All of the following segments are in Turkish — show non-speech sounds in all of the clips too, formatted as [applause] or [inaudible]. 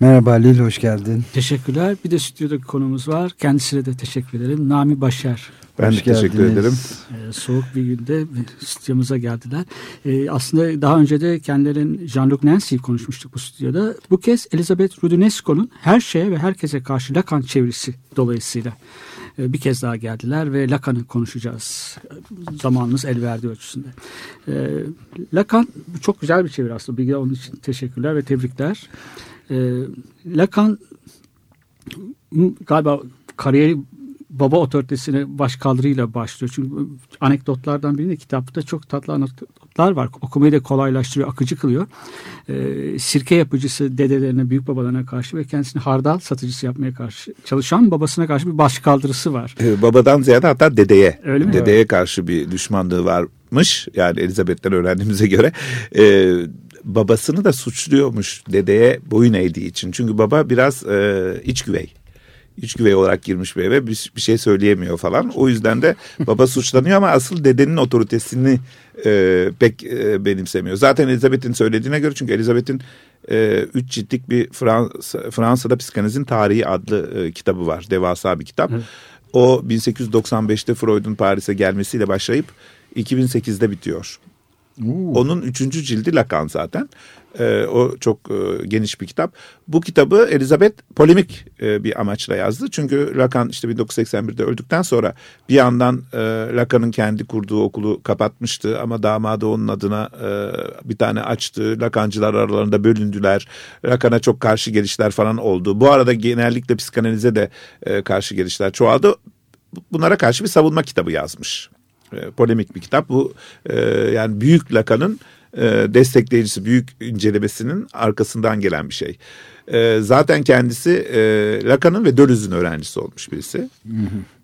Merhaba Lil, hoş geldin. Teşekkürler. Bir de stüdyodaki konumuz var. Kendisine de teşekkür ederim. Nami Başar. Ben hoş de teşekkür ederim. Ee, soğuk bir günde stüdyomuza geldiler. Ee, aslında daha önce de kendilerin Jean-Luc Nancy'yi konuşmuştuk bu stüdyoda. Bu kez Elizabeth Rudinesco'nun her şeye ve herkese karşı Lacan çevirisi dolayısıyla e, bir kez daha geldiler ve Lacan'ı konuşacağız. Zamanımız el verdiği ölçüsünde. E, Lacan çok güzel bir çeviri aslında. Bilgi onun için teşekkürler ve tebrikler. E, Lacan galiba kariyeri baba otoritesine başkaldırıyla başlıyor. Çünkü anekdotlardan birinde kitapta çok tatlı anekdotlar var. Okumayı da kolaylaştırıyor, akıcı kılıyor. Ee, sirke yapıcısı dedelerine, büyük babalarına karşı ve kendisini hardal satıcısı yapmaya karşı çalışan babasına karşı bir başkaldırısı var. Ee, babadan ziyade hatta dedeye. Öyle mi? Dedeye karşı bir düşmanlığı varmış. Yani Elizabeth'ten öğrendiğimize göre. Ee, babasını da suçluyormuş dedeye boyun eğdiği için. Çünkü baba biraz e, iç güvey iç güvey olarak girmiş bir eve bir, bir şey söyleyemiyor falan. O yüzden de baba suçlanıyor ama asıl dedenin otoritesini e, pek e, benimsemiyor. Zaten Elizabeth'in söylediğine göre çünkü Elizabeth'in e, üç ciltlik bir Fransa, Fransa'da psikanalizin tarihi adlı e, kitabı var. Devasa bir kitap. Hı. O 1895'te Freud'un Paris'e gelmesiyle başlayıp 2008'de bitiyor. Oo. Onun üçüncü cildi Lacan zaten. E, o çok e, geniş bir kitap. Bu kitabı Elizabeth polemik e, bir amaçla yazdı. Çünkü Lacan işte 1981'de öldükten sonra bir yandan e, Lacan'ın kendi kurduğu okulu kapatmıştı ama damadı onun adına e, bir tane açtı. Lacancılar aralarında bölündüler. Lacan'a çok karşı gelişler falan oldu. Bu arada genellikle psikanalize de e, karşı gelişler çoğaldı. Bunlara karşı bir savunma kitabı yazmış. E, polemik bir kitap. Bu e, yani büyük Lacan'ın e, destekleyicisi, büyük incelemesinin arkasından gelen bir şey. E, zaten kendisi e, Lacan'ın ve Deleuze'ün öğrencisi olmuş birisi.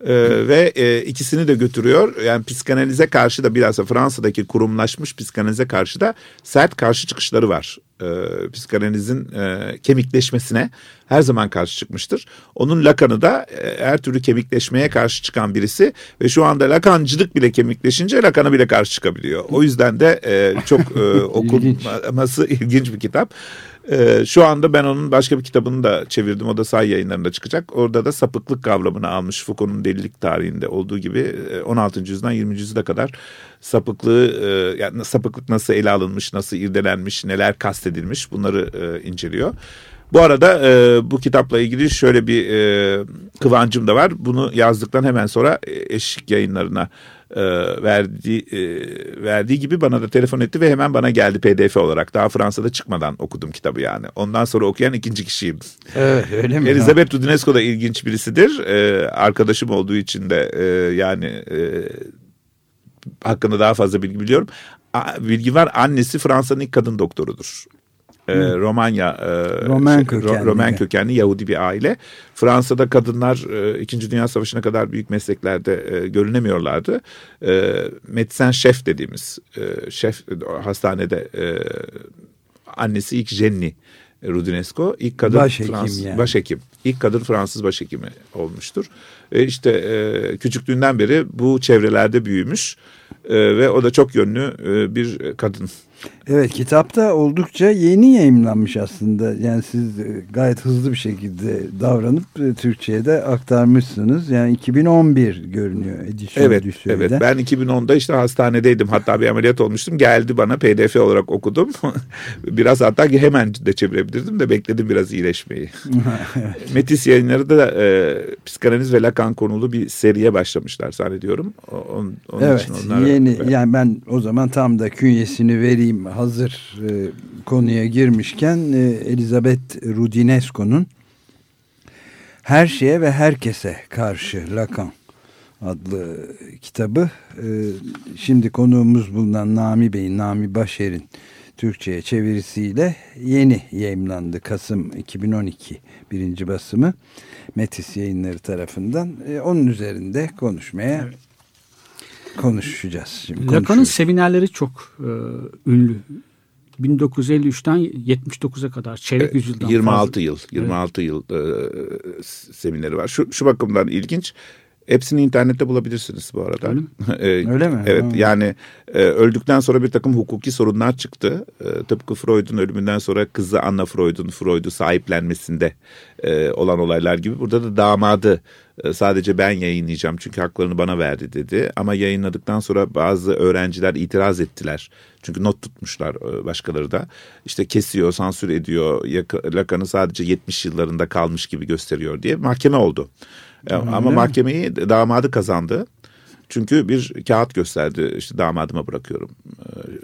E, ve e, ikisini de götürüyor. Yani psikanalize karşı da biraz da Fransa'daki kurumlaşmış psikanalize karşı da sert karşı çıkışları var. E, psikanalizin e, kemikleşmesine her zaman karşı çıkmıştır. Onun Lacan'ı da e, her türlü kemikleşmeye karşı çıkan birisi ve şu anda Lacancılık bile kemikleşince Lacan'a bile karşı çıkabiliyor. O yüzden de e, çok e, [laughs] okunması ilginç bir kitap. Ee, şu anda ben onun başka bir kitabını da çevirdim. O da say yayınlarında çıkacak. Orada da sapıklık kavramını almış Foucault'un delilik tarihinde olduğu gibi 16. E, yüzyıldan 20. yüzyıla kadar sapıklığı e, yani sapıklık nasıl ele alınmış, nasıl irdelenmiş, neler kastedilmiş bunları e, inceliyor. Bu arada e, bu kitapla ilgili şöyle bir e, kıvancım da var. Bunu yazdıktan hemen sonra eşlik yayınlarına e, verdiği, e, verdiği gibi bana da telefon etti ve hemen bana geldi pdf olarak. Daha Fransa'da çıkmadan okudum kitabı yani. Ondan sonra okuyan ikinci kişiyim. Evet öyle mi? Elizabeth Rudinesco da ilginç birisidir. E, arkadaşım olduğu için de e, yani e, hakkında daha fazla bilgi biliyorum. A, bilgi var annesi Fransa'nın ilk kadın doktorudur e, Romanya e, Roman kökenli. Roman kökenli Yahudi bir aile. Fransa'da kadınlar e, İkinci Dünya Savaşı'na kadar büyük mesleklerde e, görünemiyorlardı. E, medisen şef dediğimiz e, şef hastanede e, annesi ilk Jenny Rudinesco ilk kadın başhekim Fransız yani. başhekim. İlk kadın Fransız başhekimi olmuştur. E işte e, küçüklüğünden beri bu çevrelerde büyümüş e, ve o da çok yönlü e, bir kadın Evet kitapta oldukça yeni yayınlanmış aslında. Yani siz e, gayet hızlı bir şekilde davranıp e, Türkçe'ye de aktarmışsınız. Yani 2011 görünüyor edisyon Evet, evet. Ben 2010'da işte hastanedeydim. Hatta bir ameliyat olmuştum. Geldi bana pdf olarak okudum. [laughs] biraz hatta hemen de çevirebilirdim de bekledim biraz iyileşmeyi. [laughs] evet. Metis yayınları da e, psikanaliz ve Lacan konulu bir seriye başlamışlar zannediyorum. On, onun evet için onlar, yeni yani ben o zaman tam da künyesini vereyim vereyim hazır e, konuya girmişken e, Elizabeth Rudinesco'nun Her Şeye ve Herkese Karşı Lacan adlı kitabı. E, şimdi konuğumuz bulunan Nami Bey'in, Nami Başer'in Türkçe'ye çevirisiyle yeni yayımlandı. Kasım 2012 birinci basımı Metis yayınları tarafından. E, onun üzerinde konuşmaya evet. Konuşacağız. Şimdi Lacan'ın seminerleri çok e, ünlü. 1953'ten 79'a kadar çeyrek e, yüzyıldan 26 fazla. yıl 26 evet. yıl e, semineri var. Şu şu bakımdan ilginç. Hepsini internette bulabilirsiniz bu arada. Öyle mi? Ee, [laughs] Öyle mi? Evet ha. yani e, öldükten sonra bir takım hukuki sorunlar çıktı. E, tıpkı Freud'un ölümünden sonra kızı Anna Freud'un Freud'u sahiplenmesinde e, olan olaylar gibi. Burada da damadı e, sadece ben yayınlayacağım çünkü haklarını bana verdi dedi. Ama yayınladıktan sonra bazı öğrenciler itiraz ettiler. Çünkü not tutmuşlar e, başkaları da. İşte kesiyor, sansür ediyor. Lacan'ı sadece 70 yıllarında kalmış gibi gösteriyor diye mahkeme oldu. Öyle Ama mahkemeyi damadı kazandı. Çünkü bir kağıt gösterdi işte damadıma bırakıyorum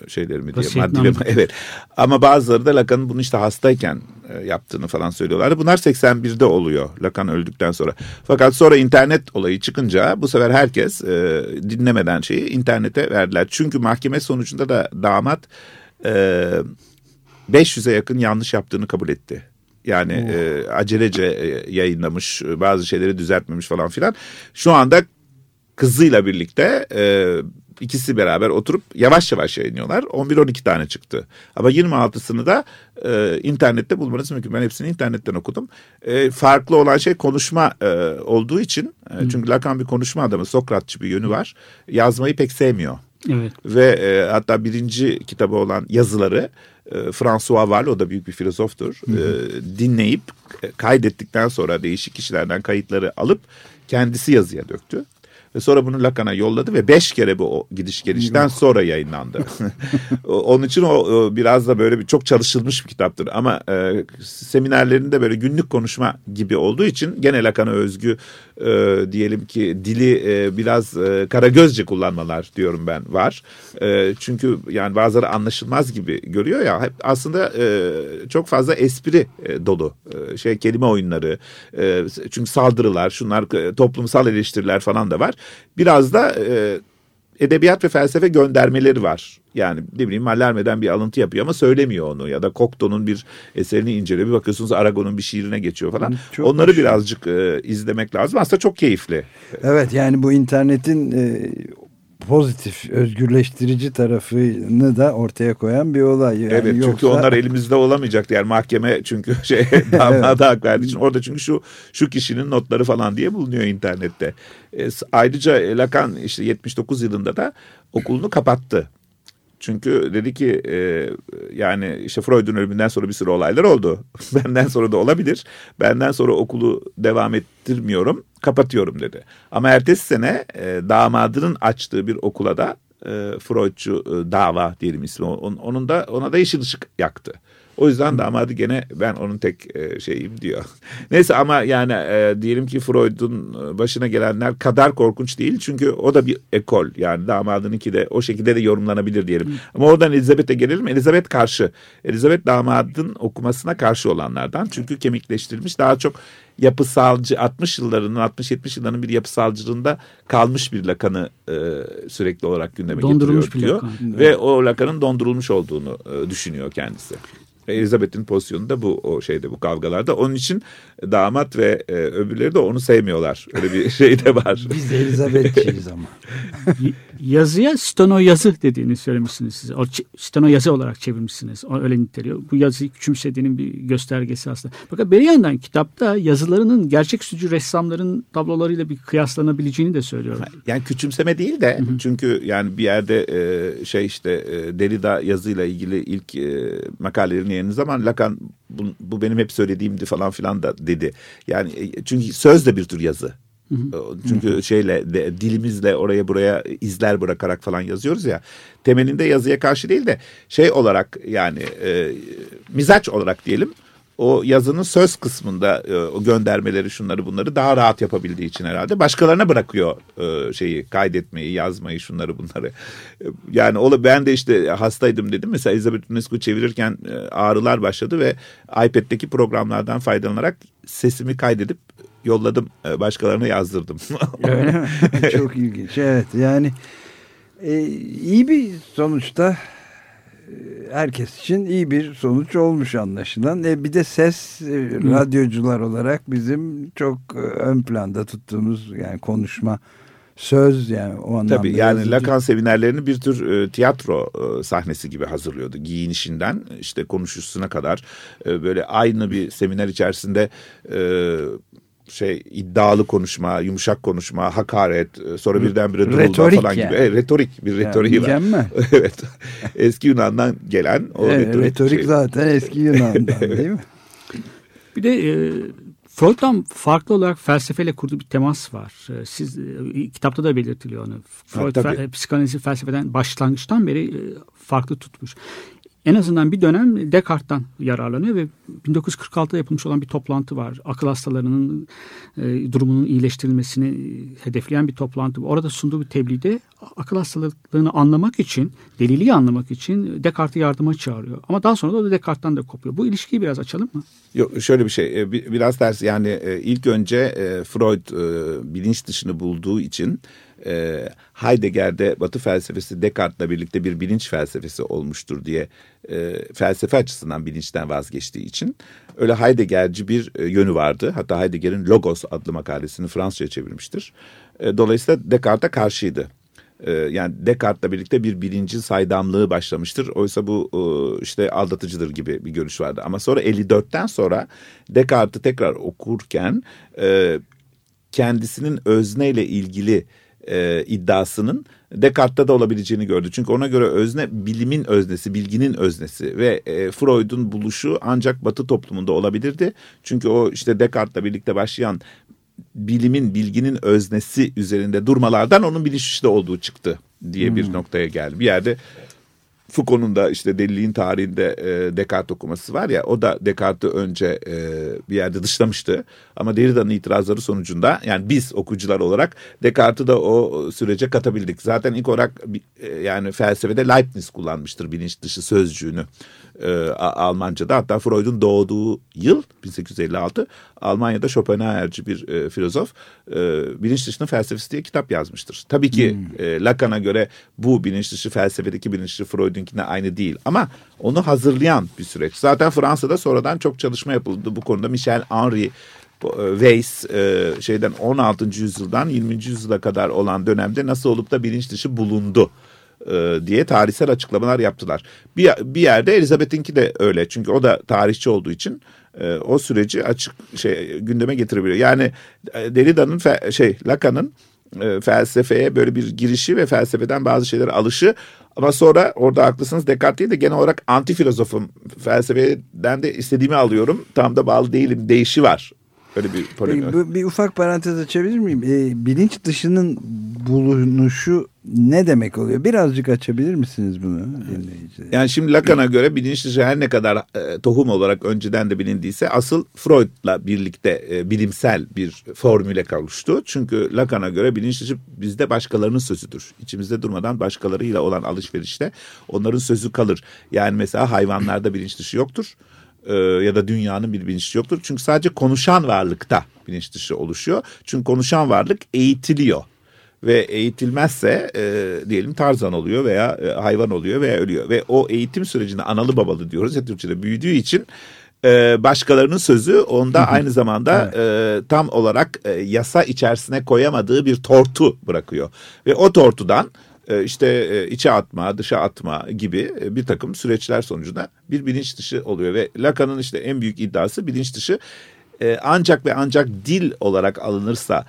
e, şeylerimi diye maddelerimi. [laughs] Evet. Ama bazıları da Lacan'ın bunu işte hastayken e, yaptığını falan söylüyorlardı. Bunlar 81'de oluyor Lacan öldükten sonra. Fakat sonra internet olayı çıkınca bu sefer herkes e, dinlemeden şeyi internete verdiler. Çünkü mahkeme sonucunda da damat 500'e yakın yanlış yaptığını kabul etti. Yani e, acelece e, yayınlamış, bazı şeyleri düzeltmemiş falan filan. Şu anda kızıyla birlikte e, ikisi beraber oturup yavaş yavaş yayınlıyorlar. 11-12 tane çıktı. Ama 26'sını da e, internette bulmanız mümkün. Ben hepsini internetten okudum. E, farklı olan şey konuşma e, olduğu için. E, çünkü Lacan bir konuşma adamı, Sokratçı bir yönü var. Yazmayı pek sevmiyor. Evet. Ve e, hatta birinci kitabı olan yazıları e, François Val o da büyük bir filozoftur. Hı hı. E, dinleyip e, kaydettikten sonra değişik kişilerden kayıtları alıp kendisi yazıya döktü. Ve sonra bunu Lacan'a yolladı ve beş kere bu gidiş gelişten sonra yayınlandı. [laughs] Onun için o biraz da böyle bir çok çalışılmış bir kitaptır. Ama e, seminerlerinde böyle günlük konuşma gibi olduğu için gene Lacan'a özgü e, diyelim ki dili e, biraz e, karagözce kullanmalar diyorum ben var. E, çünkü yani bazıları anlaşılmaz gibi görüyor ya hep aslında e, çok fazla espri e, dolu e, şey kelime oyunları e, çünkü saldırılar şunlar e, toplumsal eleştiriler falan da var. Biraz da e, edebiyat ve felsefe göndermeleri var. Yani ne bileyim Mallarme'den bir alıntı yapıyor ama söylemiyor onu ya da Cocteau'nun bir eserini inceliyor. Bir bakıyorsunuz Aragon'un bir şiirine geçiyor falan. Çok Onları hoş. birazcık e, izlemek lazım. Aslında çok keyifli. Evet yani bu internetin e, pozitif, özgürleştirici tarafını da ortaya koyan bir olay. Yani evet yoksa... çünkü onlar elimizde olamayacaktı. Yani mahkeme çünkü [laughs] şey damada hak verdiği için orada çünkü şu şu kişinin notları falan diye bulunuyor internette. E, ayrıca Lacan işte 79 yılında da okulunu kapattı. Çünkü dedi ki e, yani işte Freud'un ölümünden sonra bir sürü olaylar oldu. [laughs] Benden sonra da olabilir. Benden sonra okulu devam ettirmiyorum, kapatıyorum dedi. Ama ertesi sene e, damadının açtığı bir okula da e, Freudçu e, dava diyelim ismi. Onun, da ona da yeşil ışık yaktı. O yüzden damadı gene ben onun tek e, şeyim diyor. [laughs] Neyse ama yani e, diyelim ki Freud'un e, başına gelenler kadar korkunç değil. Çünkü o da bir ekol yani damadınınki de o şekilde de yorumlanabilir diyelim. Ama oradan Elizabeth'e gelelim. Elizabeth karşı. Elizabeth damadın okumasına karşı olanlardan. Çünkü kemikleştirilmiş daha çok yapısalcı 60 yıllarının 60-70 yıllarının bir yapısalcılığında kalmış bir lakanı e, sürekli olarak gündeme getiriyor diyor. Ve o lakanın dondurulmuş olduğunu e, düşünüyor kendisi. Elizabeth'in pozisyonu da bu o şeyde bu kavgalarda. Onun için damat ve e, öbürleri de onu sevmiyorlar. Öyle bir [laughs] şey de var. Biz Elizabeth'ciyiz ama. [laughs] Yazıya steno yazı dediğini söylemişsiniz size. O steno yazı olarak çevirmişsiniz. O öyle niteliyor. Bu yazıyı küçümsediğinin bir göstergesi aslında. Fakat bir yandan kitapta yazılarının gerçeküstü ressamların tablolarıyla bir kıyaslanabileceğini de söylüyor. Yani küçümseme değil de hı hı. çünkü yani bir yerde e, şey işte e, Derrida yazıyla ilgili ilk e, makalelerini yayınladığı zaman Lacan bu, bu benim hep söylediğimdi falan filan da dedi. Yani e, çünkü söz de bir tür yazı. Çünkü şeyle de, dilimizle oraya buraya izler bırakarak falan yazıyoruz ya. Temelinde yazıya karşı değil de şey olarak yani e, mizaç olarak diyelim o yazının söz kısmında e, o göndermeleri şunları bunları daha rahat yapabildiği için herhalde başkalarına bırakıyor e, şeyi kaydetmeyi yazmayı şunları bunları e, yani o ben de işte hastaydım dedim mesela Elizabeth UNESCO çevirirken e, ağrılar başladı ve iPad'deki programlardan faydalanarak sesimi kaydedip yolladım e, başkalarına yazdırdım. [laughs] Öyle mi? [laughs] Çok ilginç evet yani e, iyi bir sonuçta herkes için iyi bir sonuç olmuş anlaşılan. E, bir de ses e, radyocular olarak bizim çok e, ön planda tuttuğumuz yani konuşma söz yani o anlamda. Tabii yani yazıcı. Lacan seminerlerini bir tür e, tiyatro e, sahnesi gibi hazırlıyordu. Giyinişinden işte konuşusuna kadar e, böyle aynı bir seminer içerisinde e, şey iddialı konuşma, yumuşak konuşma, hakaret, e, sonra birdenbire retorik falan yani. gibi. Evet, retorik bir retoriği yani, var. [laughs] evet. Eski Yunan'dan gelen o evet, retorik. Retorik şey. zaten eski Yunan'dan [laughs] değil mi? Bir de e, Freud'dan farklı olarak felsefeyle kurduğu bir temas var. E, siz e, kitapta da belirtiliyor onu. Freud ha, fe, psikanalizi felsefeden başlangıçtan beri e, farklı tutmuş en azından bir dönem Descartes'tan yararlanıyor ve 1946'da yapılmış olan bir toplantı var. Akıl hastalarının e, durumunun iyileştirilmesini e, hedefleyen bir toplantı. Orada sunduğu bir tebliğde akıl hastalığını anlamak için, deliliği anlamak için Descartes'i yardıma çağırıyor. Ama daha sonra da o da Descartes'tan da kopuyor. Bu ilişkiyi biraz açalım mı? Yok şöyle bir şey. E, biraz ters yani e, ilk önce Freud bilinç dışını bulduğu için e, Heidegger'de Batı felsefesi Descartes'la birlikte bir bilinç felsefesi olmuştur diye e, felsefe açısından bilinçten vazgeçtiği için öyle Heidegger'ci bir e, yönü vardı. Hatta Heidegger'in Logos adlı makalesini Fransızca çevirmiştir. E, dolayısıyla Descartes'e karşıydı e, yani Descartes'la birlikte bir bilincin saydamlığı başlamıştır. Oysa bu e, işte aldatıcıdır gibi bir görüş vardı. Ama sonra 54'ten sonra Descartes'i tekrar okurken e, kendisinin özneyle ilgili e, iddiasının Descartes'ta da olabileceğini gördü. Çünkü ona göre özne bilimin öznesi, bilginin öznesi ve e, Freud'un buluşu ancak Batı toplumunda olabilirdi. Çünkü o işte Descartes'la birlikte başlayan bilimin, bilginin öznesi üzerinde durmalardan onun bilinç işte olduğu çıktı diye hmm. bir noktaya geldi. Bir yerde Foucault'un da işte deliliğin tarihinde e, Descartes okuması var ya o da Descartes'i önce e, bir yerde dışlamıştı. Ama Derrida'nın itirazları sonucunda yani biz okuyucular olarak Descartes'i de o sürece katabildik. Zaten ilk olarak e, yani felsefede Leibniz kullanmıştır bilinç dışı sözcüğünü e, Almanca'da. Hatta Freud'un doğduğu yıl 1856 Almanya'da Schopenhauer'ci bir e, filozof e, bilinç dışının felsefesi diye kitap yazmıştır. Tabii ki hmm. e, Lacan'a göre bu bilinç dışı felsefedeki bilinç dışı Freud'unkine aynı değil ama onu hazırlayan bir süreç. Zaten Fransa'da sonradan çok çalışma yapıldı bu konuda. Michel Henry e, Weiss e, şeyden 16. yüzyıldan 20. yüzyıla kadar olan dönemde nasıl olup da bilinç dışı bulundu e, diye tarihsel açıklamalar yaptılar. Bir, bir yerde Elizabeth'inki de öyle. Çünkü o da tarihçi olduğu için e, o süreci açık şey gündeme getirebiliyor. Yani e, Derrida'nın şey Lacan'ın e, felsefeye böyle bir girişi ve felsefeden bazı şeyler alışı. Ama sonra orada haklısınız Descartes değil de genel olarak anti filozofum felsefeden de istediğimi alıyorum. Tam da bağlı değilim. Değişi var Öyle bir polemik. Bir, bir ufak parantez açabilir miyim? E, bilinç dışının bulunuşu ne demek oluyor? Birazcık açabilir misiniz bunu Yani şimdi Lacan'a göre bilinç dışı her ne kadar e, tohum olarak önceden de bilindiyse asıl Freud'la birlikte e, bilimsel bir formüle kavuştu. Çünkü Lacan'a göre bilinç dışı bizde başkalarının sözüdür. İçimizde durmadan başkalarıyla olan alışverişte onların sözü kalır. Yani mesela hayvanlarda bilinç dışı yoktur e, ya da dünyanın bir bilinç yoktur. Çünkü sadece konuşan varlıkta bilinç dışı oluşuyor. Çünkü konuşan varlık eğitiliyor ve eğitilmezse e, diyelim tarzan oluyor veya e, hayvan oluyor veya ölüyor. Ve o eğitim sürecinde analı babalı diyoruz ya Türkçe'de büyüdüğü için e, başkalarının sözü onda aynı zamanda evet. e, tam olarak e, yasa içerisine koyamadığı bir tortu bırakıyor. Ve o tortudan işte e, içe atma, dışa atma gibi e, bir takım süreçler sonucunda bir bilinç dışı oluyor. Ve Lacan'ın işte en büyük iddiası bilinç dışı ancak ve ancak dil olarak alınırsa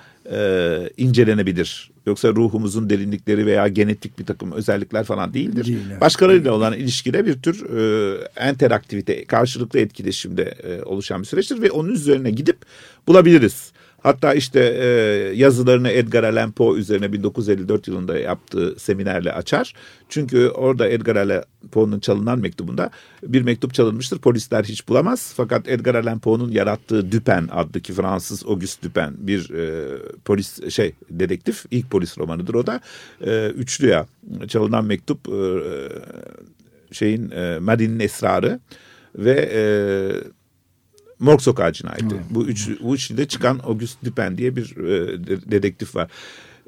incelenebilir. Yoksa ruhumuzun derinlikleri veya genetik bir takım özellikler falan değildir. Değil, evet. Başkalarıyla olan ilişkide bir tür e, interaktivite, karşılıklı etkileşimde e, oluşan bir süreçtir ve onun üzerine gidip bulabiliriz. Hatta işte e, yazılarını Edgar Allan Poe üzerine 1954 yılında yaptığı seminerle açar. Çünkü orada Edgar Allan Poe'nun çalınan mektubunda bir mektup çalınmıştır. Polisler hiç bulamaz. Fakat Edgar Allan Poe'nun yarattığı Dupin adlı ki Fransız Auguste Dupin bir e, polis şey dedektif. ilk polis romanıdır o da. E, üçlü ya çalınan mektup e, şeyin e, Madine'in esrarı ve e, Morg Sokağı cinayeti. Hmm. Bu üç, bu üçlüde çıkan Auguste Dupin diye bir e, dedektif var.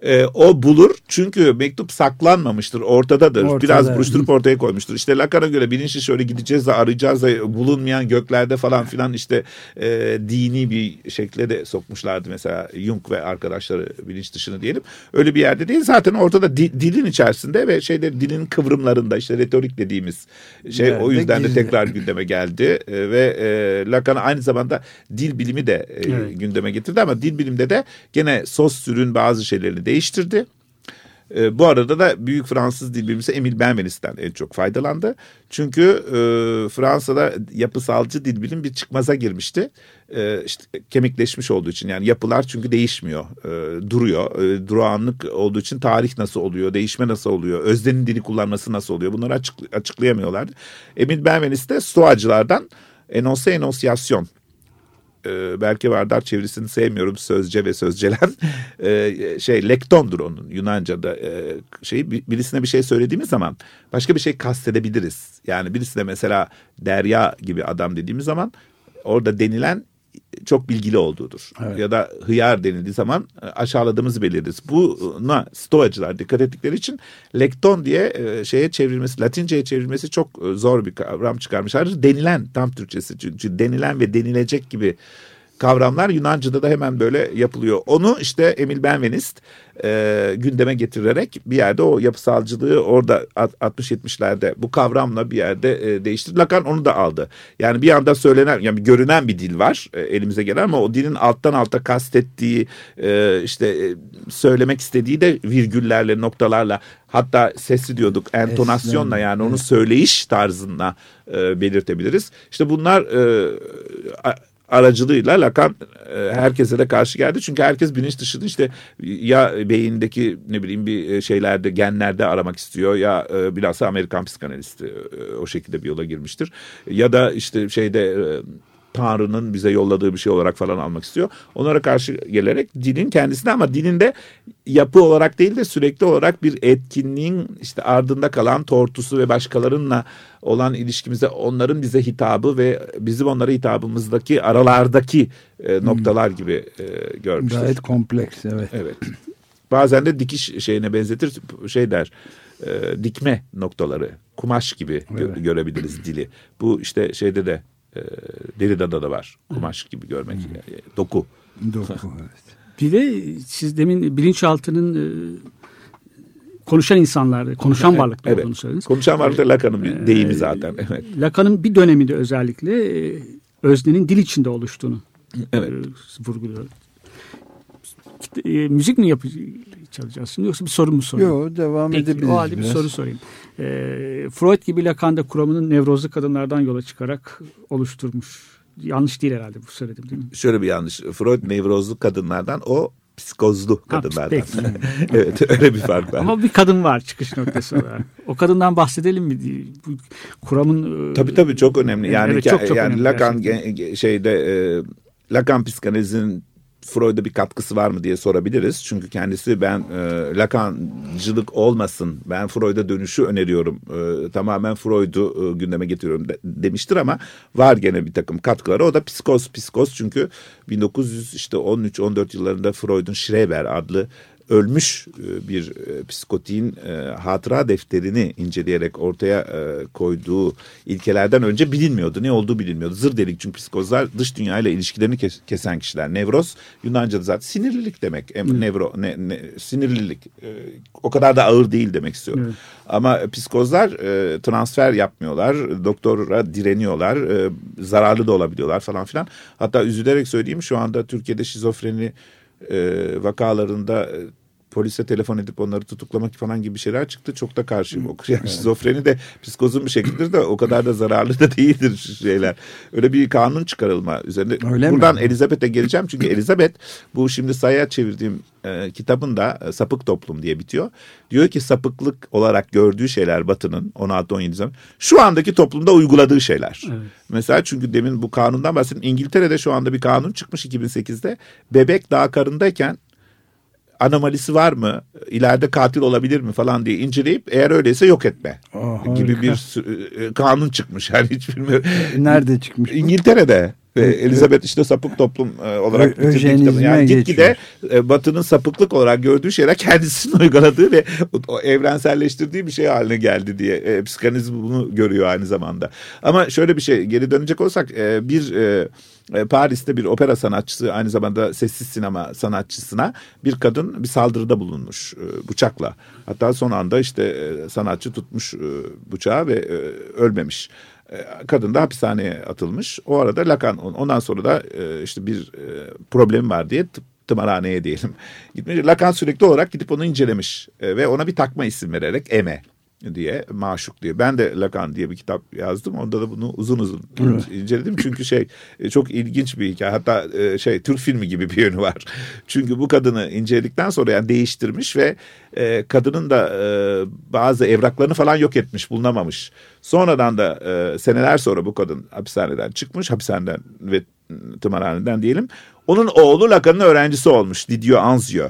E, o bulur. Çünkü mektup saklanmamıştır. Ortadadır. Ortada. Biraz buruşturup ortaya koymuştur. İşte Lacan'a göre bilinçli şöyle gideceğiz de arayacağız da bulunmayan göklerde falan filan işte e, dini bir şekle de sokmuşlardı mesela Jung ve arkadaşları bilinç dışını diyelim. Öyle bir yerde değil. Zaten ortada di, dilin içerisinde ve şeyde dilin kıvrımlarında işte retorik dediğimiz şey evet, o yüzden de tekrar gündeme geldi e, ve e, Lacan aynı zamanda dil bilimi de e, evet. gündeme getirdi ama dil bilimde de gene sos sürün bazı şeylerini değiştirdi. E, bu arada da büyük Fransız dil bilimcisi Emil Benvenist'ten en çok faydalandı. Çünkü e, Fransa'da yapısalcı dil bilim bir çıkmaza girmişti. E, işte kemikleşmiş olduğu için yani yapılar çünkü değişmiyor, e, duruyor. E, durağanlık olduğu için tarih nasıl oluyor, değişme nasıl oluyor, öznenin dili kullanması nasıl oluyor bunları açık, açıklayamıyorlardı. Emil Benvenist de Stoacılardan enonse enosyasyon e, belki Vardar çevirisini sevmiyorum sözce ve sözcelen [laughs] e, şey lektondur onun Yunanca'da e, şey birisine bir şey söylediğimiz zaman başka bir şey kastedebiliriz. Yani birisine mesela Derya gibi adam dediğimiz zaman orada denilen çok bilgili olduğudur. Evet. Ya da hıyar denildiği zaman e, aşağıladığımızı belirleriz. Buna stoacılar dikkat ettikleri için lekton diye e, şeye çevrilmesi, Latinceye çevrilmesi çok e, zor bir kavram çıkarmışlar. Denilen tam Türkçesi çünkü denilen ve denilecek gibi kavramlar Yunanca'da da hemen böyle yapılıyor. Onu işte Emil Benvenist e, gündeme getirerek bir yerde o yapısalcılığı orada 60-70'lerde bu kavramla bir yerde e, değiştirdi. Lacan onu da aldı. Yani bir anda söylenen yani görünen bir dil var e, elimize gelen ama o dilin alttan alta kastettiği e, işte e, söylemek istediği de virgüllerle noktalarla hatta sesli diyorduk entonasyonla yani onu söyleyiş tarzında e, belirtebiliriz. İşte bunlar e, aracılığıyla Lacan e, herkese de karşı geldi. Çünkü herkes bilinç dışında işte ya beyindeki ne bileyim bir e, şeylerde genlerde aramak istiyor ya e, bilhassa Amerikan psikanalisti o şekilde bir yola girmiştir. Ya da işte şeyde Tanrı'nın bize yolladığı bir şey olarak falan almak istiyor. Onlara karşı gelerek dinin kendisine ama dinin de yapı olarak değil de sürekli olarak bir etkinliğin işte ardında kalan tortusu ve başkalarınla olan ilişkimize onların bize hitabı ve bizim onlara hitabımızdaki aralardaki e, noktalar hmm. gibi e, görmüştür. Gayet kompleks evet. Evet. Bazen de dikiş şeyine benzetir şey der e, dikme noktaları kumaş gibi evet. görebiliriz dili. Bu işte şeyde de e, Derrida'da da var. Kumaş gibi görmek. Hmm. Yani, doku. Doku [laughs] evet. Bir de siz demin bilinçaltının e, konuşan insanlar, konuşan evet, varlıklar evet. olduğunu söylediniz. Konuşan varlıklar Lacan'ın bir e, deyimi zaten. Evet. Lacan'ın bir döneminde özellikle e, öznenin dil içinde oluştuğunu evet. vurguluyor. E, müzik mi yapacağız şimdi yoksa bir soru mu sorayım? Yok devam Peki, edebiliriz. O halde biraz. bir soru sorayım. E, Freud gibi Lacan da kuramının nevrozlu kadınlardan yola çıkarak oluşturmuş. Yanlış değil herhalde bu söyledim değil mi? Şöyle bir yanlış. Freud nevrozlu kadınlardan o psikozlu kadınlardan. Ha, [laughs] evet öyle bir fark var. Ama bir kadın var çıkış noktası olarak. O kadından bahsedelim mi? Bu kuramın e, Tabii tabii çok önemli. Yani evet, çok, çok yani önemli Lacan gerçekten. şeyde e, Lacan psikanalizinin Freud'a bir katkısı var mı diye sorabiliriz. Çünkü kendisi ben e, Lacancılık olmasın ben Freud'a dönüşü öneriyorum. E, tamamen Freud'u e, gündeme getiriyorum de, demiştir ama var gene bir takım katkıları. O da psikoz psikoz çünkü 1900 işte 13-14 yıllarında Freud'un Schreber adlı ölmüş e, bir e, psikotiğin e, hatıra defterini inceleyerek ortaya koyduğu ilkelerden önce bilinmiyordu. Ne olduğu bilinmiyordu. Zır delik çünkü psikozlar dış dünyayla ilişkilerini kesen kişiler. Nevroz Yunanca'da zaten sinirlilik demek. Nevro, ne, ne, sinirlilik. O kadar da ağır değil demek istiyorum. Hmm. Ama psikozlar transfer yapmıyorlar. Doktora direniyorlar. Zararlı da olabiliyorlar falan filan. Hatta üzülerek söyleyeyim şu anda Türkiye'de şizofreni e, vakalarında e, polise telefon edip onları tutuklamak falan gibi şeyler çıktı. Çok da karşıyım. Yani evet. şizofreni de psikozun bir şekildir de o kadar da zararlı da değildir şeyler. Öyle bir kanun çıkarılma üzerinde. Öyle Buradan? Elizabeth'e geleceğim. Çünkü Elizabeth bu şimdi sayıya çevirdiğim e, kitabında e, Sapık Toplum diye bitiyor. Diyor ki sapıklık olarak gördüğü şeyler Batı'nın 16-17 zaman şu andaki toplumda uyguladığı şeyler. Evet. Mesela çünkü demin bu kanundan bahsettim. İngiltere'de şu anda bir kanun çıkmış 2008'de. Bebek daha karındayken anomalisi var mı? İleride katil olabilir mi falan diye inceleyip eğer öyleyse yok etme oh, gibi bir e, kanun çıkmış. [laughs] Yani hiç bilmiyorum. Nerede çıkmış? İngiltere'de. Ve Elizabeth işte sapık toplum e, olarak bitirdiği kitabı. Yani gitgide e, Batı'nın sapıklık olarak gördüğü şeyler kendisinin [laughs] uyguladığı ve o evrenselleştirdiği bir şey haline geldi diye. E, psikanaliz bunu görüyor aynı zamanda. Ama şöyle bir şey geri dönecek olsak e, bir... E, e, Paris'te bir opera sanatçısı aynı zamanda sessiz sinema sanatçısına bir kadın bir saldırıda bulunmuş bıçakla. Hatta son anda işte sanatçı tutmuş bıçağı ve ölmemiş. Kadın da hapishaneye atılmış. O arada Lacan ondan sonra da işte bir problem var diye tımarhaneye diyelim gitmiş. Lacan sürekli olarak gidip onu incelemiş ve ona bir takma isim vererek Eme diye Maşuk diye. Ben de Lacan diye bir kitap yazdım. Onda da bunu uzun uzun evet. inceledim. Çünkü şey e, çok ilginç bir hikaye. Hatta e, şey Türk filmi gibi bir yönü var. Çünkü bu kadını inceledikten sonra yani değiştirmiş ve e, kadının da bazı evraklarını falan yok etmiş, bulunamamış. Sonradan da seneler sonra bu kadın hapishaneden çıkmış. Hapishaneden ve tımarhaneden diyelim. Onun oğlu Lacan'ın öğrencisi olmuş. Didio Anzio.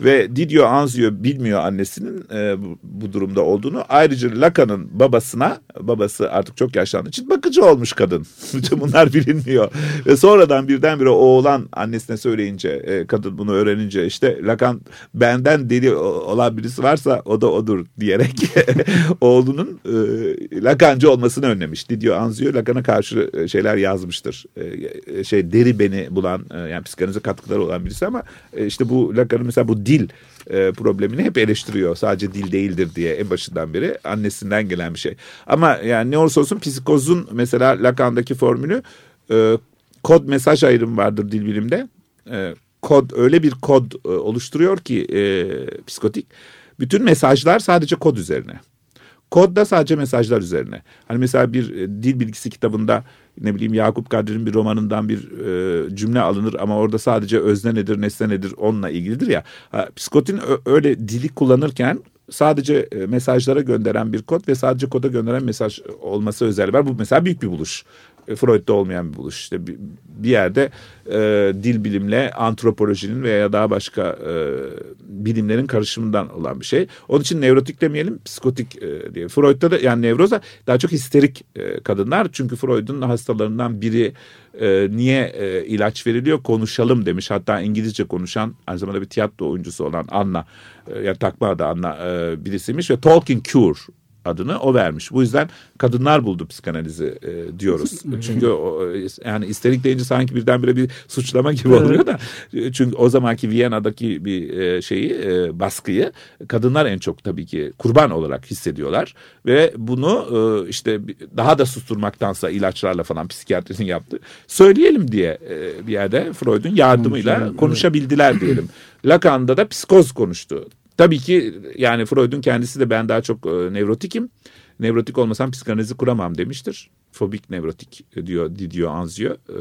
Ve Didio Anzio bilmiyor annesinin e, bu, durumda olduğunu. Ayrıca Lacan'ın babasına, babası artık çok yaşlandığı için bakıcı olmuş kadın. [laughs] Bunlar bilinmiyor. Ve sonradan birdenbire oğlan annesine söyleyince, e, kadın bunu öğrenince işte Lacan benden deli olan birisi varsa o da odur diyerek [laughs] oğlunun e, Lacancı olmasını önlemiş. Didio Anzio Lacan'a karşı e, şeyler yazmıştır. E, e, şey deri beni bulan, e, yani psikanalize katkıları olan birisi ama e, işte bu Lacan'ın mesela bu dil e, problemini hep eleştiriyor. Sadece dil değildir diye en başından beri annesinden gelen bir şey. Ama yani ne olursa olsun psikozun mesela Lacan'daki formülü e, kod mesaj ayrımı vardır dil bilimde. E, kod öyle bir kod e, oluşturuyor ki e, psikotik. Bütün mesajlar sadece kod üzerine. Kod da sadece mesajlar üzerine. Hani mesela bir e, dil bilgisi kitabında ne bileyim Yakup Kadri'nin bir romanından bir e, cümle alınır ama orada sadece özne nedir nesne nedir onunla ilgilidir ya. Ha, psikotin öyle dili kullanırken sadece e, mesajlara gönderen bir kod ve sadece koda gönderen mesaj olması özelliği var. Bu mesela büyük bir buluş. Freud'da olmayan bir buluş. İşte bir, bir yerde e, dil bilimle antropolojinin veya daha başka e, bilimlerin karışımından olan bir şey. Onun için nevrotik demeyelim, psikotik e, diye. Freud'da da yani nevroza daha çok histerik e, kadınlar. Çünkü Freud'un hastalarından biri e, niye e, ilaç veriliyor konuşalım demiş. Hatta İngilizce konuşan aynı zamanda bir tiyatro oyuncusu olan Anna, e, yani takma adı Anna e, birisiymiş ve Talking Cure adını o vermiş. Bu yüzden kadınlar buldu psikanalizi e, diyoruz. [laughs] Çünkü o, yani isterik deyince sanki birdenbire bir suçlama gibi oluyor da. Çünkü o zamanki Viyana'daki bir e, şeyi e, baskıyı kadınlar en çok tabii ki kurban olarak hissediyorlar. Ve bunu e, işte daha da susturmaktansa ilaçlarla falan psikiyatrinin yaptı. Söyleyelim diye e, bir yerde Freud'un yardımıyla konuşabildiler diyelim. Lacan'da da psikoz konuştu. Tabii ki yani Freud'un kendisi de ben daha çok e, nevrotikim. Nevrotik olmasam psikanalizi kuramam demiştir. Fobik nevrotik diyor Didio Anzio. E,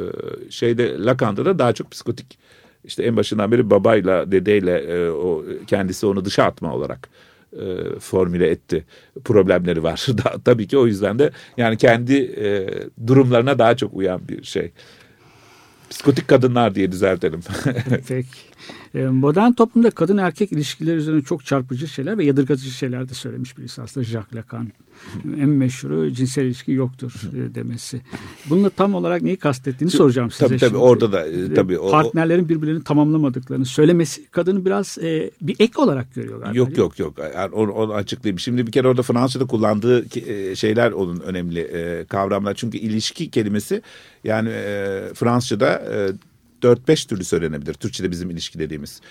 şeyde Lacan'da da daha çok psikotik. İşte en başından beri babayla dedeyle e, o kendisi onu dışa atma olarak e, formüle etti. Problemleri var. [laughs] da, tabii ki o yüzden de yani kendi e, durumlarına daha çok uyan bir şey. Psikotik kadınlar diye düzeltelim. [laughs] Peki. Ee, modern toplumda kadın erkek ilişkileri üzerine çok çarpıcı şeyler ve yadırgatıcı şeyler de söylemiş birisi aslında Jacques Lacan. en meşhuru cinsel ilişki yoktur e, demesi. Bununla tam olarak neyi kastettiğini soracağım size. Tabii tabii şimdi. orada da e, tabii. O, Partnerlerin birbirlerini tamamlamadıklarını söylemesi kadını biraz e, bir ek olarak görüyorlar. Yok yok yok yani onu, onu açıklayayım. Şimdi bir kere orada Fransa'da kullandığı e, şeyler onun önemli e, kavramlar. Çünkü ilişki kelimesi yani e, Fransızca'da e, 4-5 türlü söylenebilir. Türkçe'de bizim ilişki dediğimiz.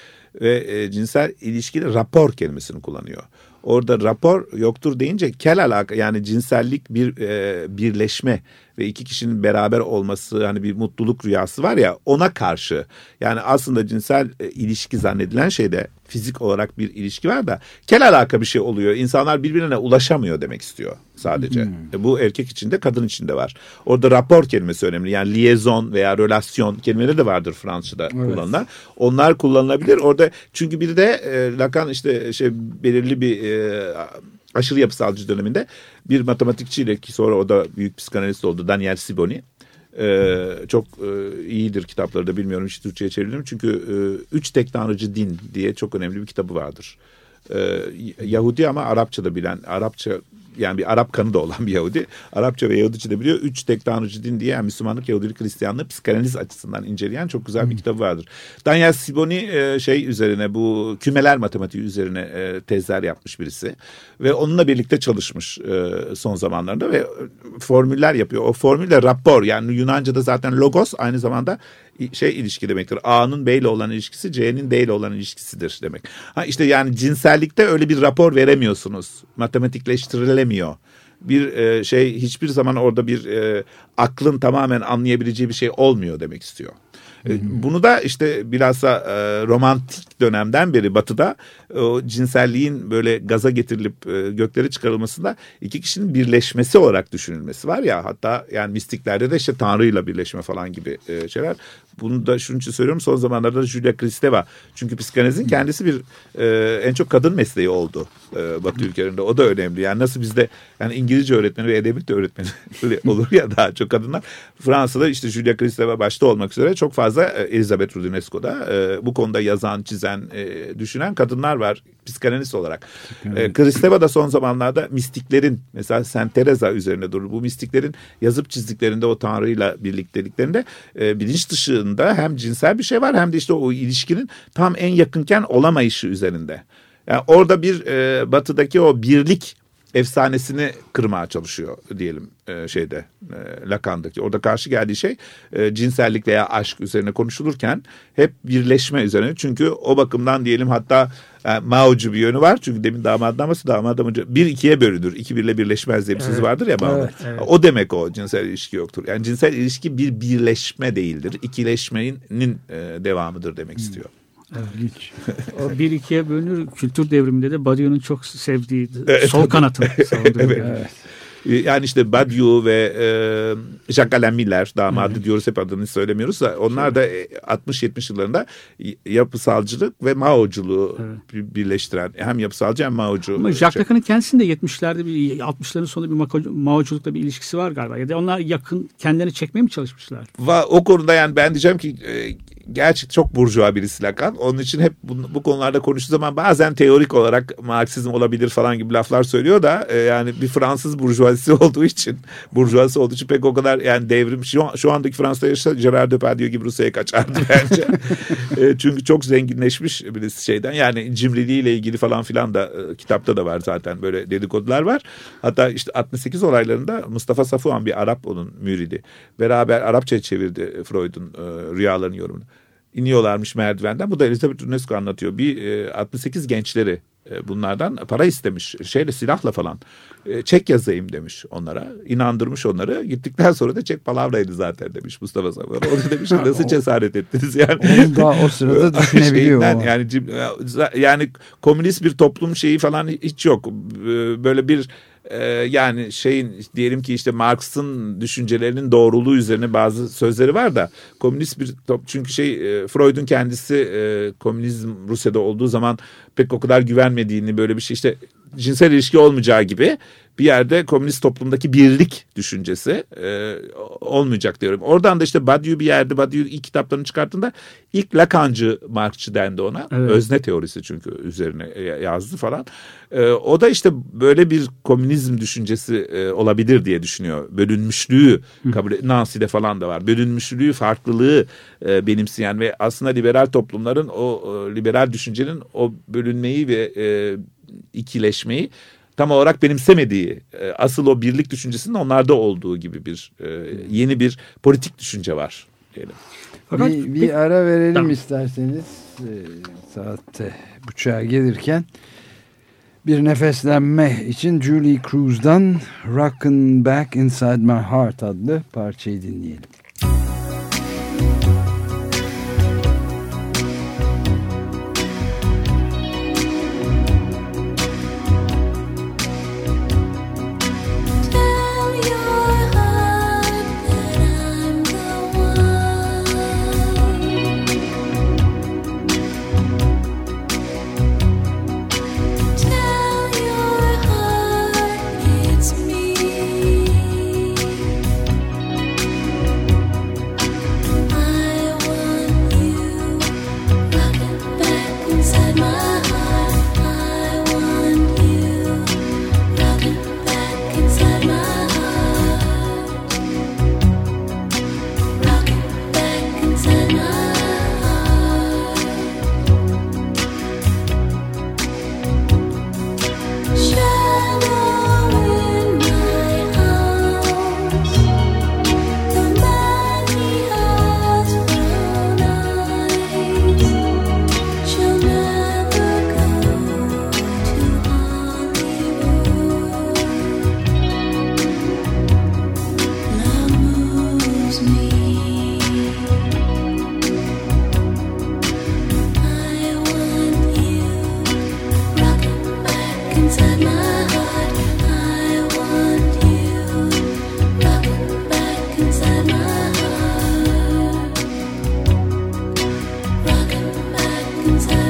Ve e, cinsel ilişkide rapor kelimesini kullanıyor. Orada rapor yoktur deyince kel alaka yani cinsellik bir e, birleşme ve iki kişinin beraber olması hani bir mutluluk rüyası var ya ona karşı yani aslında cinsel e, ilişki zannedilen şeyde fizik olarak bir ilişki var da kel alaka bir şey oluyor. İnsanlar birbirine ulaşamıyor demek istiyor sadece. Hmm. E, bu erkek için de kadın için de var. Orada rapor kelimesi önemli. Yani liaison veya relasyon kelimeleri de vardır Fransızca'da evet. kullanılan. Onlar kullanılabilir. Orada çünkü bir de e, Lacan işte şey belirli bir e, aşırı yapısalcı döneminde bir matematikçiyle ki sonra o da büyük psikanalist oldu Daniel Siboni. Ee, çok e, iyidir kitapları da bilmiyorum hiç Türkçe'ye çevirdim. Çünkü e, Üç Tek Tanrıcı Din diye çok önemli bir kitabı vardır. Ee, Yahudi ama Arapça da bilen, Arapça yani bir Arap kanı da olan bir Yahudi. Arapça ve Yahudice de biliyor. Üç tek tanrıcı din diye yani Müslümanlık, Yahudilik, Hristiyanlık psikanaliz açısından inceleyen çok güzel bir kitabı vardır. Daniel Siboni e, şey üzerine bu kümeler matematiği üzerine e, tezler yapmış birisi. Ve onunla birlikte çalışmış e, son zamanlarında ve formüller yapıyor. O formülle rapor yani Yunanca'da zaten logos aynı zamanda şey ilişki demektir. A'nın B ile olan ilişkisi C'nin D ile olan ilişkisidir demek. Ha işte yani cinsellikte öyle bir rapor veremiyorsunuz. Matematikleştirilemiyor bir e, şey hiçbir zaman orada bir e, aklın tamamen anlayabileceği bir şey olmuyor demek istiyor. E, bunu da işte bilhassa e, romantik dönemden beri batıda o cinselliğin böyle gaza getirilip e, göklere çıkarılmasında iki kişinin birleşmesi olarak düşünülmesi var ya hatta yani mistiklerde de işte Tanrı'yla birleşme falan gibi e, şeyler. Bunu da şunun için söylüyorum son zamanlarda Julia Kristeva. Çünkü psikanalizin kendisi bir e, en çok kadın mesleği oldu e, Batı ülkelerinde. O da önemli. Yani nasıl bizde yani İngilizce öğretmeni ve edebiyat öğretmeni [laughs] olur ya daha çok kadınlar. Fransa'da işte Julia Kristeva başta olmak üzere çok fazla e, Elizabeth Rudinesco'da e, bu konuda yazan, çizen, e, düşünen kadınlar var psikanalist olarak. E, Kristeva da son zamanlarda mistiklerin mesela Saint Teresa üzerine durur. Bu mistiklerin yazıp çizdiklerinde o tanrıyla birlikteliklerinde e, bilinç dışında hem cinsel bir şey var hem de işte o ilişkinin tam en yakınken olamayışı üzerinde. Yani orada bir e, batıdaki o birlik efsanesini kırmaya çalışıyor diyelim e, şeyde e, Lacan'daki. Orada karşı geldiği şey e, cinsellik veya aşk üzerine konuşulurken hep birleşme üzerine. Çünkü o bakımdan diyelim hatta e, Mao'cu bir yönü var. Çünkü demin damaddan bahsediyor. Damadın bir ikiye bölünür. İki birle birleşmez diye bir evet. söz vardır ya Mao'nun. Evet, evet. O demek o cinsel ilişki yoktur. Yani cinsel ilişki bir birleşme değildir. İkileşmenin e, devamıdır demek hmm. istiyor. İlginç. o bir ikiye bölünür. Kültür devriminde de Badiou'nun çok sevdiği [laughs] sol kanatın evet. evet. Yani işte Badiou ve e, Jacques Alain Miller damadı Hı-hı. diyoruz hep adını söylemiyoruz da onlar da 60-70 yıllarında yapısalcılık ve Mao'culuğu evet. birleştiren hem yapısalcı hem Mao'cu. Ama Jacques Lacan'ın kendisinde 70'lerde bir 60'ların sonunda bir Mao'culukla bir ilişkisi var galiba ya da onlar yakın kendilerini çekmeye mi çalışmışlar? Va, o konuda yani ben diyeceğim ki gerçek çok burjuva birisi Lacan. Onun için hep bu, bu konularda konuştuğu zaman bazen teorik olarak Marksizm olabilir falan gibi laflar söylüyor da e, yani bir Fransız burjuvazisi [laughs] olduğu için burjuvası olduğu için pek o kadar yani devrim şu, şu andaki Fransa'da yaşasa Gerard Depardieu gibi Rusya'ya kaçardı [laughs] bence. e, çünkü çok zenginleşmiş birisi şeyden yani cimriliğiyle ilgili falan filan da e, kitapta da var zaten böyle dedikodular var. Hatta işte 68 olaylarında Mustafa Safuhan bir Arap onun müridi. Beraber Arapça çevirdi Freud'un e, rüyaların yorumunu iniyorlarmış merdivenden. Bu da Elizabeth Unesco anlatıyor. Bir e, 68 gençleri e, bunlardan para istemiş. Şeyle silahla falan. E, çek yazayım demiş onlara. İnandırmış onları. Gittikten sonra da çek palavraydı zaten demiş Mustafa Samuel. O da demiş nasıl cesaret ettiniz yani. Onu da o sırada [laughs] düşünebiliyor. Şeyinden, yani, yani komünist bir toplum şeyi falan hiç yok. Böyle bir e, yani şeyin diyelim ki işte Marx'ın düşüncelerinin doğruluğu üzerine bazı sözleri var da komünist bir çünkü şey e, Freud'un kendisi e, komünizm Rusya'da olduğu zaman pek o kadar güvenmediğini böyle bir şey işte cinsel ilişki olmayacağı gibi bir yerde komünist toplumdaki birlik düşüncesi e, olmayacak diyorum. Oradan da işte Badiou bir yerde Badiou ilk kitaplarını çıkarttığında ilk Lacancı Marxçı dendi ona. Evet. Özne teorisi çünkü üzerine yazdı falan. E, o da işte böyle bir komünizm düşüncesi e, olabilir diye düşünüyor. Bölünmüşlüğü kabul Nancy'de falan da var. Bölünmüşlüğü, farklılığı e, benimseyen ve aslında liberal toplumların o e, liberal düşüncenin o bölünmeyi ve e, ikileşmeyi tam olarak benimsemediği e, asıl o birlik düşüncesinin onlarda olduğu gibi bir e, yeni bir politik düşünce var diyelim. Fakat bir, bir ara verelim tamam. isterseniz e, saatte buçuğa gelirken bir nefeslenme için Julie Cruz'dan Rockin' Back Inside My Heart adlı parçayı dinleyelim. sometimes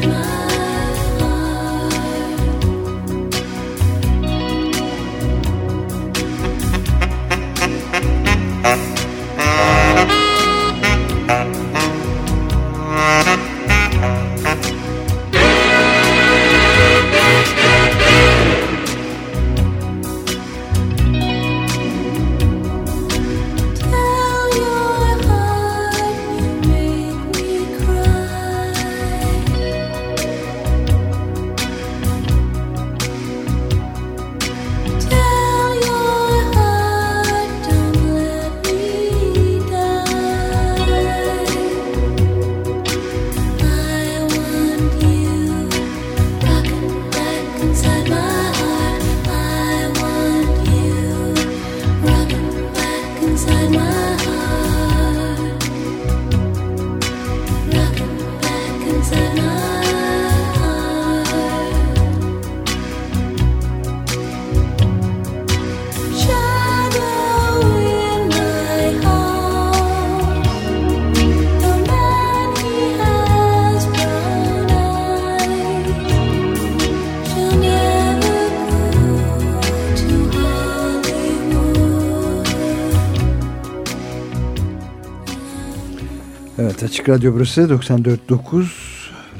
Açık Radyo burası 94.9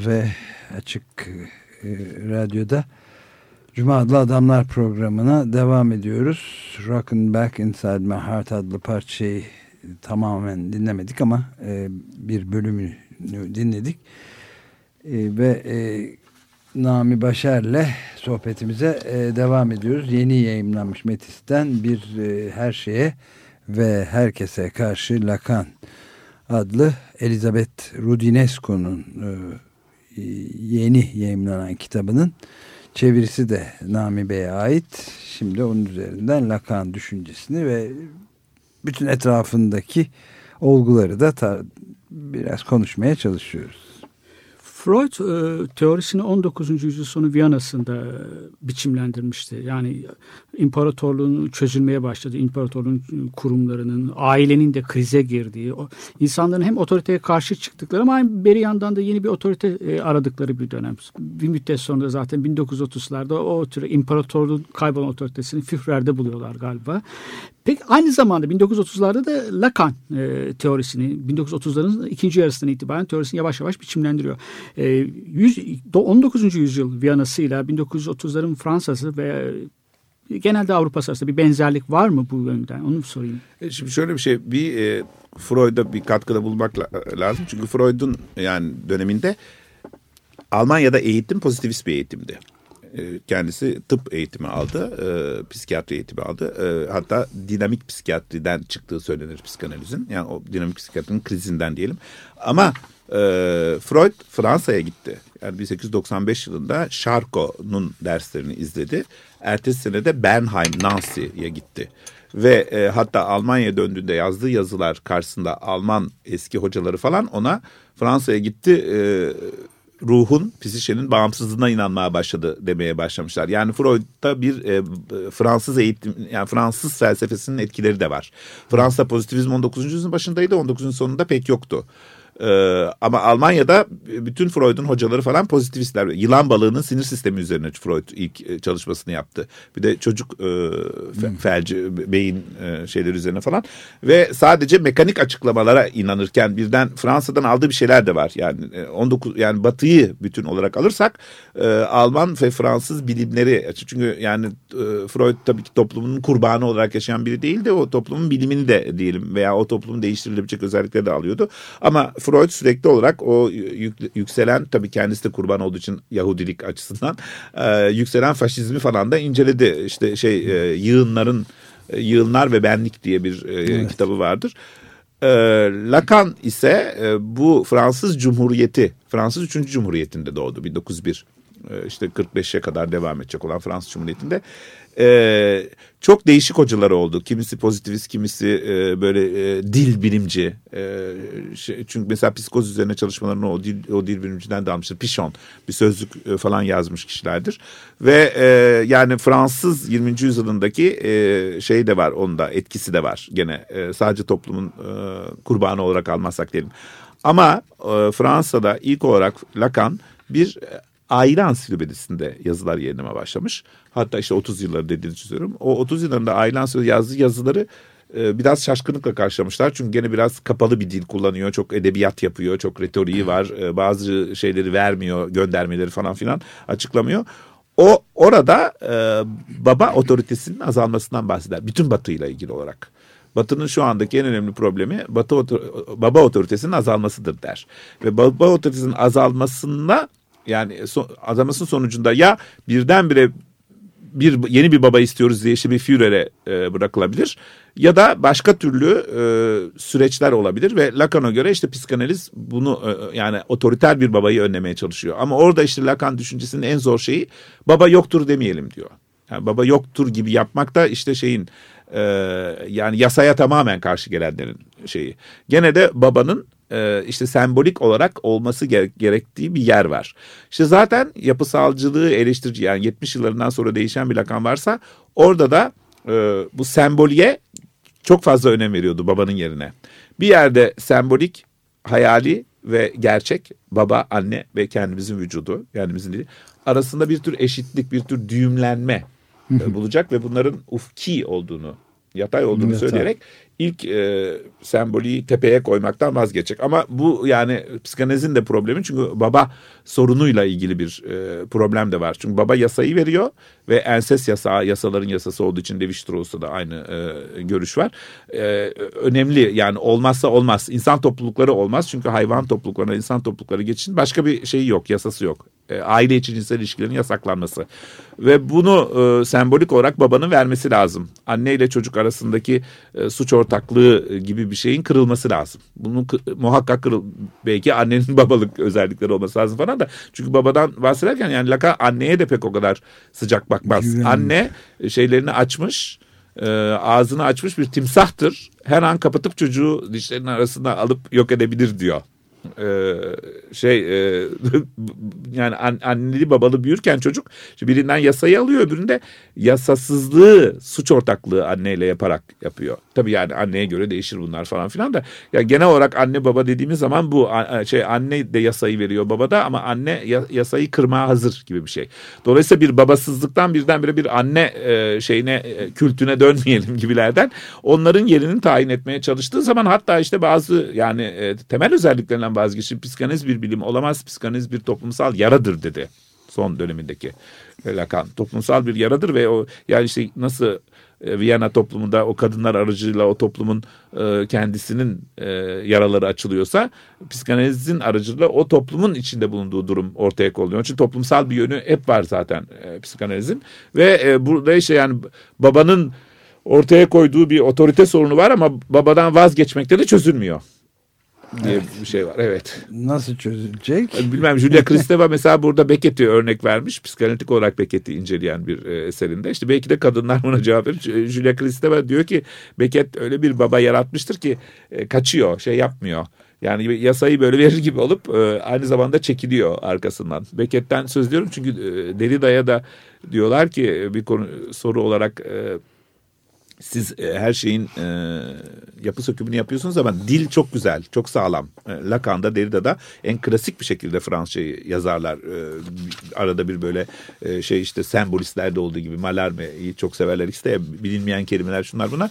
ve Açık e, Radyo'da Cuma adlı Adamlar programına devam ediyoruz. Rockin' Back Inside My Heart adlı parçayı tamamen dinlemedik ama e, bir bölümünü dinledik. E, ve e, Nami Başer'le sohbetimize e, devam ediyoruz. Yeni yayınlanmış Metis'ten bir e, her şeye ve herkese karşı Lakan adlı Elizabeth Rudinesco'nun e, yeni yayınlanan kitabının çevirisi de Nami Bey'e ait. Şimdi onun üzerinden Lacan düşüncesini ve bütün etrafındaki olguları da biraz konuşmaya çalışıyoruz. Freud e, teorisini 19. yüzyıl sonu Viyana'sında e, biçimlendirmişti. Yani imparatorluğun çözülmeye başladı. İmparatorluğun kurumlarının, ailenin de krize girdiği, insanların hem otoriteye karşı çıktıkları ama bir yandan da yeni bir otorite e, aradıkları bir dönem. Bir müddet sonra zaten 1930'larda o tür imparatorluğun kaybolan otoritesini Führer'de buluyorlar galiba. Peki aynı zamanda 1930'larda da Lacan e, teorisini 1930'ların ikinci yarısından itibaren teorisini yavaş yavaş biçimlendiriyor. E, 100, 19. yüzyıl Viyana'sıyla 1930'ların Fransa'sı ve genelde Avrupa arasında bir benzerlik var mı bu yönden? Onu sorayım. E şimdi şöyle bir şey, bir e, Freud'a bir katkıda bulmak lazım. Çünkü Freud'un yani döneminde Almanya'da eğitim pozitivist bir eğitimdi. E, kendisi tıp eğitimi aldı, e, psikiyatri eğitimi aldı. E, hatta dinamik psikiyatriden çıktığı söylenir psikanalizin. Yani o dinamik psikiyatrinin krizinden diyelim. Ama e, Freud Fransa'ya gitti. Yani 1895 yılında Charcot'un derslerini izledi. Ertesi sene de Bernheim, Nancy'ye gitti. Ve e, hatta Almanya'ya döndüğünde yazdığı yazılar karşısında Alman eski hocaları falan ona Fransa'ya gitti... E, ruhun, psişenin bağımsızlığına inanmaya başladı demeye başlamışlar. Yani Freud'da bir e, Fransız eğitim, yani Fransız felsefesinin etkileri de var. Fransa pozitivizm 19. yüzyılın başındaydı, 19. sonunda pek yoktu. Ee, ama Almanya'da bütün Freud'un hocaları falan pozitivistler. Yılan balığının sinir sistemi üzerine Freud ilk e, çalışmasını yaptı. Bir de çocuk e, fe, hmm. felci, beyin e, şeyleri üzerine falan. Ve sadece mekanik açıklamalara inanırken birden Fransa'dan aldığı bir şeyler de var. Yani 19 e, yani Batı'yı bütün olarak alırsak e, Alman ve Fransız bilimleri çünkü yani e, Freud tabii ki toplumun kurbanı olarak yaşayan biri değil de o toplumun bilimini de diyelim veya o toplumun değiştirilebilecek özellikleri de alıyordu. Ama Freud sürekli olarak o yük, yükselen tabii kendisi de kurban olduğu için Yahudilik açısından e, yükselen faşizmi falan da inceledi. İşte şey e, yığınların e, Yığınlar ve Benlik diye bir e, evet. kitabı vardır. E, Lacan ise e, bu Fransız Cumhuriyeti, Fransız 3. Cumhuriyeti'nde doğdu 1901. E, işte 45'e kadar devam edecek olan Fransız Cumhuriyeti'nde e, çok değişik hocaları oldu. Kimisi pozitivist, kimisi e, böyle e, dil bilimci. E, şey, çünkü mesela psikoz üzerine çalışmalarını o dil, o dil bilimciden de almıştır. Pichon bir sözlük e, falan yazmış kişilerdir. Ve e, yani Fransız 20. yüzyılındaki e, şey de var onda etkisi de var gene. E, sadece toplumun e, kurbanı olarak almazsak diyelim. Ama e, Fransa'da ilk olarak Lacan bir aile ansiklopedisinde yazılar yayınlama başlamış. Hatta işte 30 yılları dediğini çiziyorum. O 30 yıllarında aile ansiklopedisinde yazdığı yazıları e, biraz şaşkınlıkla karşılamışlar. Çünkü gene biraz kapalı bir dil kullanıyor. Çok edebiyat yapıyor. Çok retoriği var. E, bazı şeyleri vermiyor. Göndermeleri falan filan açıklamıyor. O orada e, baba otoritesinin azalmasından bahseder. Bütün Batı ile ilgili olarak. Batı'nın şu andaki en önemli problemi Batı baba otoritesinin azalmasıdır der. Ve baba otoritesinin azalmasında yani so, azamasının sonucunda ya birdenbire bir yeni bir baba istiyoruz diye işte bir Führer'e e, bırakılabilir ya da başka türlü e, süreçler olabilir ve Lacan'a göre işte psikanaliz bunu e, yani otoriter bir babayı önlemeye çalışıyor. Ama orada işte Lacan düşüncesinin en zor şeyi baba yoktur demeyelim diyor. Yani baba yoktur gibi yapmak da işte şeyin e, yani yasaya tamamen karşı gelenlerin şeyi. Gene de babanın e, işte sembolik olarak olması gerektiği bir yer var. İşte zaten yapısalcılığı eleştirici yani 70 yıllarından sonra değişen bir lakan varsa orada da e, bu semboliye çok fazla önem veriyordu babanın yerine. Bir yerde sembolik, hayali ve gerçek baba, anne ve kendimizin vücudu, kendimizin dili arasında bir tür eşitlik, bir tür düğümlenme e, bulacak ve bunların ufki olduğunu, yatay olduğunu yatay. söyleyerek ilk e, sembolü tepeye koymaktan vazgeçecek. Ama bu yani psikanalizin de problemi çünkü baba sorunuyla ilgili bir e, problem de var. Çünkü baba yasayı veriyor ve enses yasağı yasaların yasası olduğu için Levi Strauss'ta da aynı e, görüş var. E, önemli yani olmazsa olmaz. İnsan toplulukları olmaz çünkü hayvan topluluklarına insan toplulukları geçin başka bir şeyi yok yasası yok. E, aile içi cinsel ilişkilerin yasaklanması. Ve bunu e, sembolik olarak babanın vermesi lazım. Anne ile çocuk arasındaki e, suç ortaklığı gibi bir şeyin kırılması lazım. Bunun muhakkak kırıl belki annenin [laughs] babalık özellikleri olması lazım falan da. Çünkü babadan bahsederken yani Laka anneye de pek o kadar sıcak bakmaz. Güven. Anne şeylerini açmış e, ağzını açmış bir timsahtır. Her an kapatıp çocuğu dişlerinin arasında alıp yok edebilir diyor e, şey e, [laughs] yani an, anneli babalı büyürken çocuk birinden yasayı alıyor öbüründe yasasızlığı suç ortaklığı anneyle yaparak yapıyor. Tabii yani anneye göre değişir bunlar falan filan da ya genel olarak anne baba dediğimiz zaman bu şey anne de yasayı veriyor baba da ama anne yasayı kırmaya hazır gibi bir şey. Dolayısıyla bir babasızlıktan birdenbire bir anne e, şeyine e, kültüne dönmeyelim gibilerden onların yerini tayin etmeye çalıştığı zaman hatta işte bazı yani temel özelliklerinden vazgeçip psikanaliz bir bilim olamaz psikanaliz bir toplumsal yaradır dedi son dönemindeki Lacan. Toplumsal bir yaradır ve o yani işte nasıl e, Viyana toplumunda o kadınlar aracılığıyla o toplumun e, kendisinin e, yaraları açılıyorsa psikanalizin aracılığıyla o toplumun içinde bulunduğu durum ortaya konuluyor. Onun için toplumsal bir yönü hep var zaten e, psikanalizin ve e, burada işte yani babanın ortaya koyduğu bir otorite sorunu var ama babadan vazgeçmekte de çözülmüyor diye evet. bir şey var. Evet. Nasıl çözülecek? Bilmem Julia Kristeva mesela burada Beckett'i örnek vermiş. Psikanalitik olarak Beckett'i inceleyen bir e, eserinde. İşte belki de kadınlar buna cevap verir. Julia Kristeva diyor ki Beckett öyle bir baba yaratmıştır ki e, kaçıyor, şey yapmıyor. Yani yasayı böyle verir gibi olup e, aynı zamanda çekiliyor arkasından. Beckett'ten söz diyorum çünkü e, Derrida'ya da diyorlar ki bir konu soru olarak e, siz e, her şeyin e, yapı sökümünü yapıyorsunuz ama dil çok güzel, çok sağlam. E, Lacan'da, Derrida'da en klasik bir şekilde Fransızcayı yazarlar. E, arada bir böyle e, şey işte sembolistlerde olduğu gibi Mallarme'yi çok severler. İşte bilinmeyen kelimeler şunlar bunlar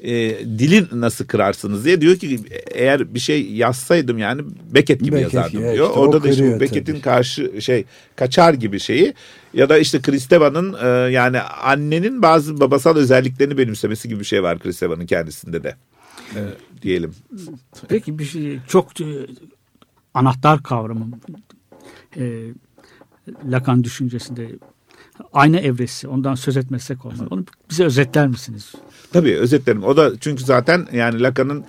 e, dili nasıl kırarsınız diye diyor ki eğer bir şey yazsaydım yani Beckett gibi Beckett, yazardım ya, diyor. Işte Orada da işte Beckett'in karşı şey kaçar gibi şeyi ya da işte Kristeva'nın e, yani annenin bazı babasal özelliklerini benimsemesi gibi bir şey var Kristeva'nın kendisinde de. e, diyelim. Peki bir şey çok e, anahtar kavramı e, Lacan düşüncesinde ayna evresi ondan söz etmesek olmaz. Onu bize özetler misiniz? Tabii özetlerim. O da çünkü zaten yani Lacan'ın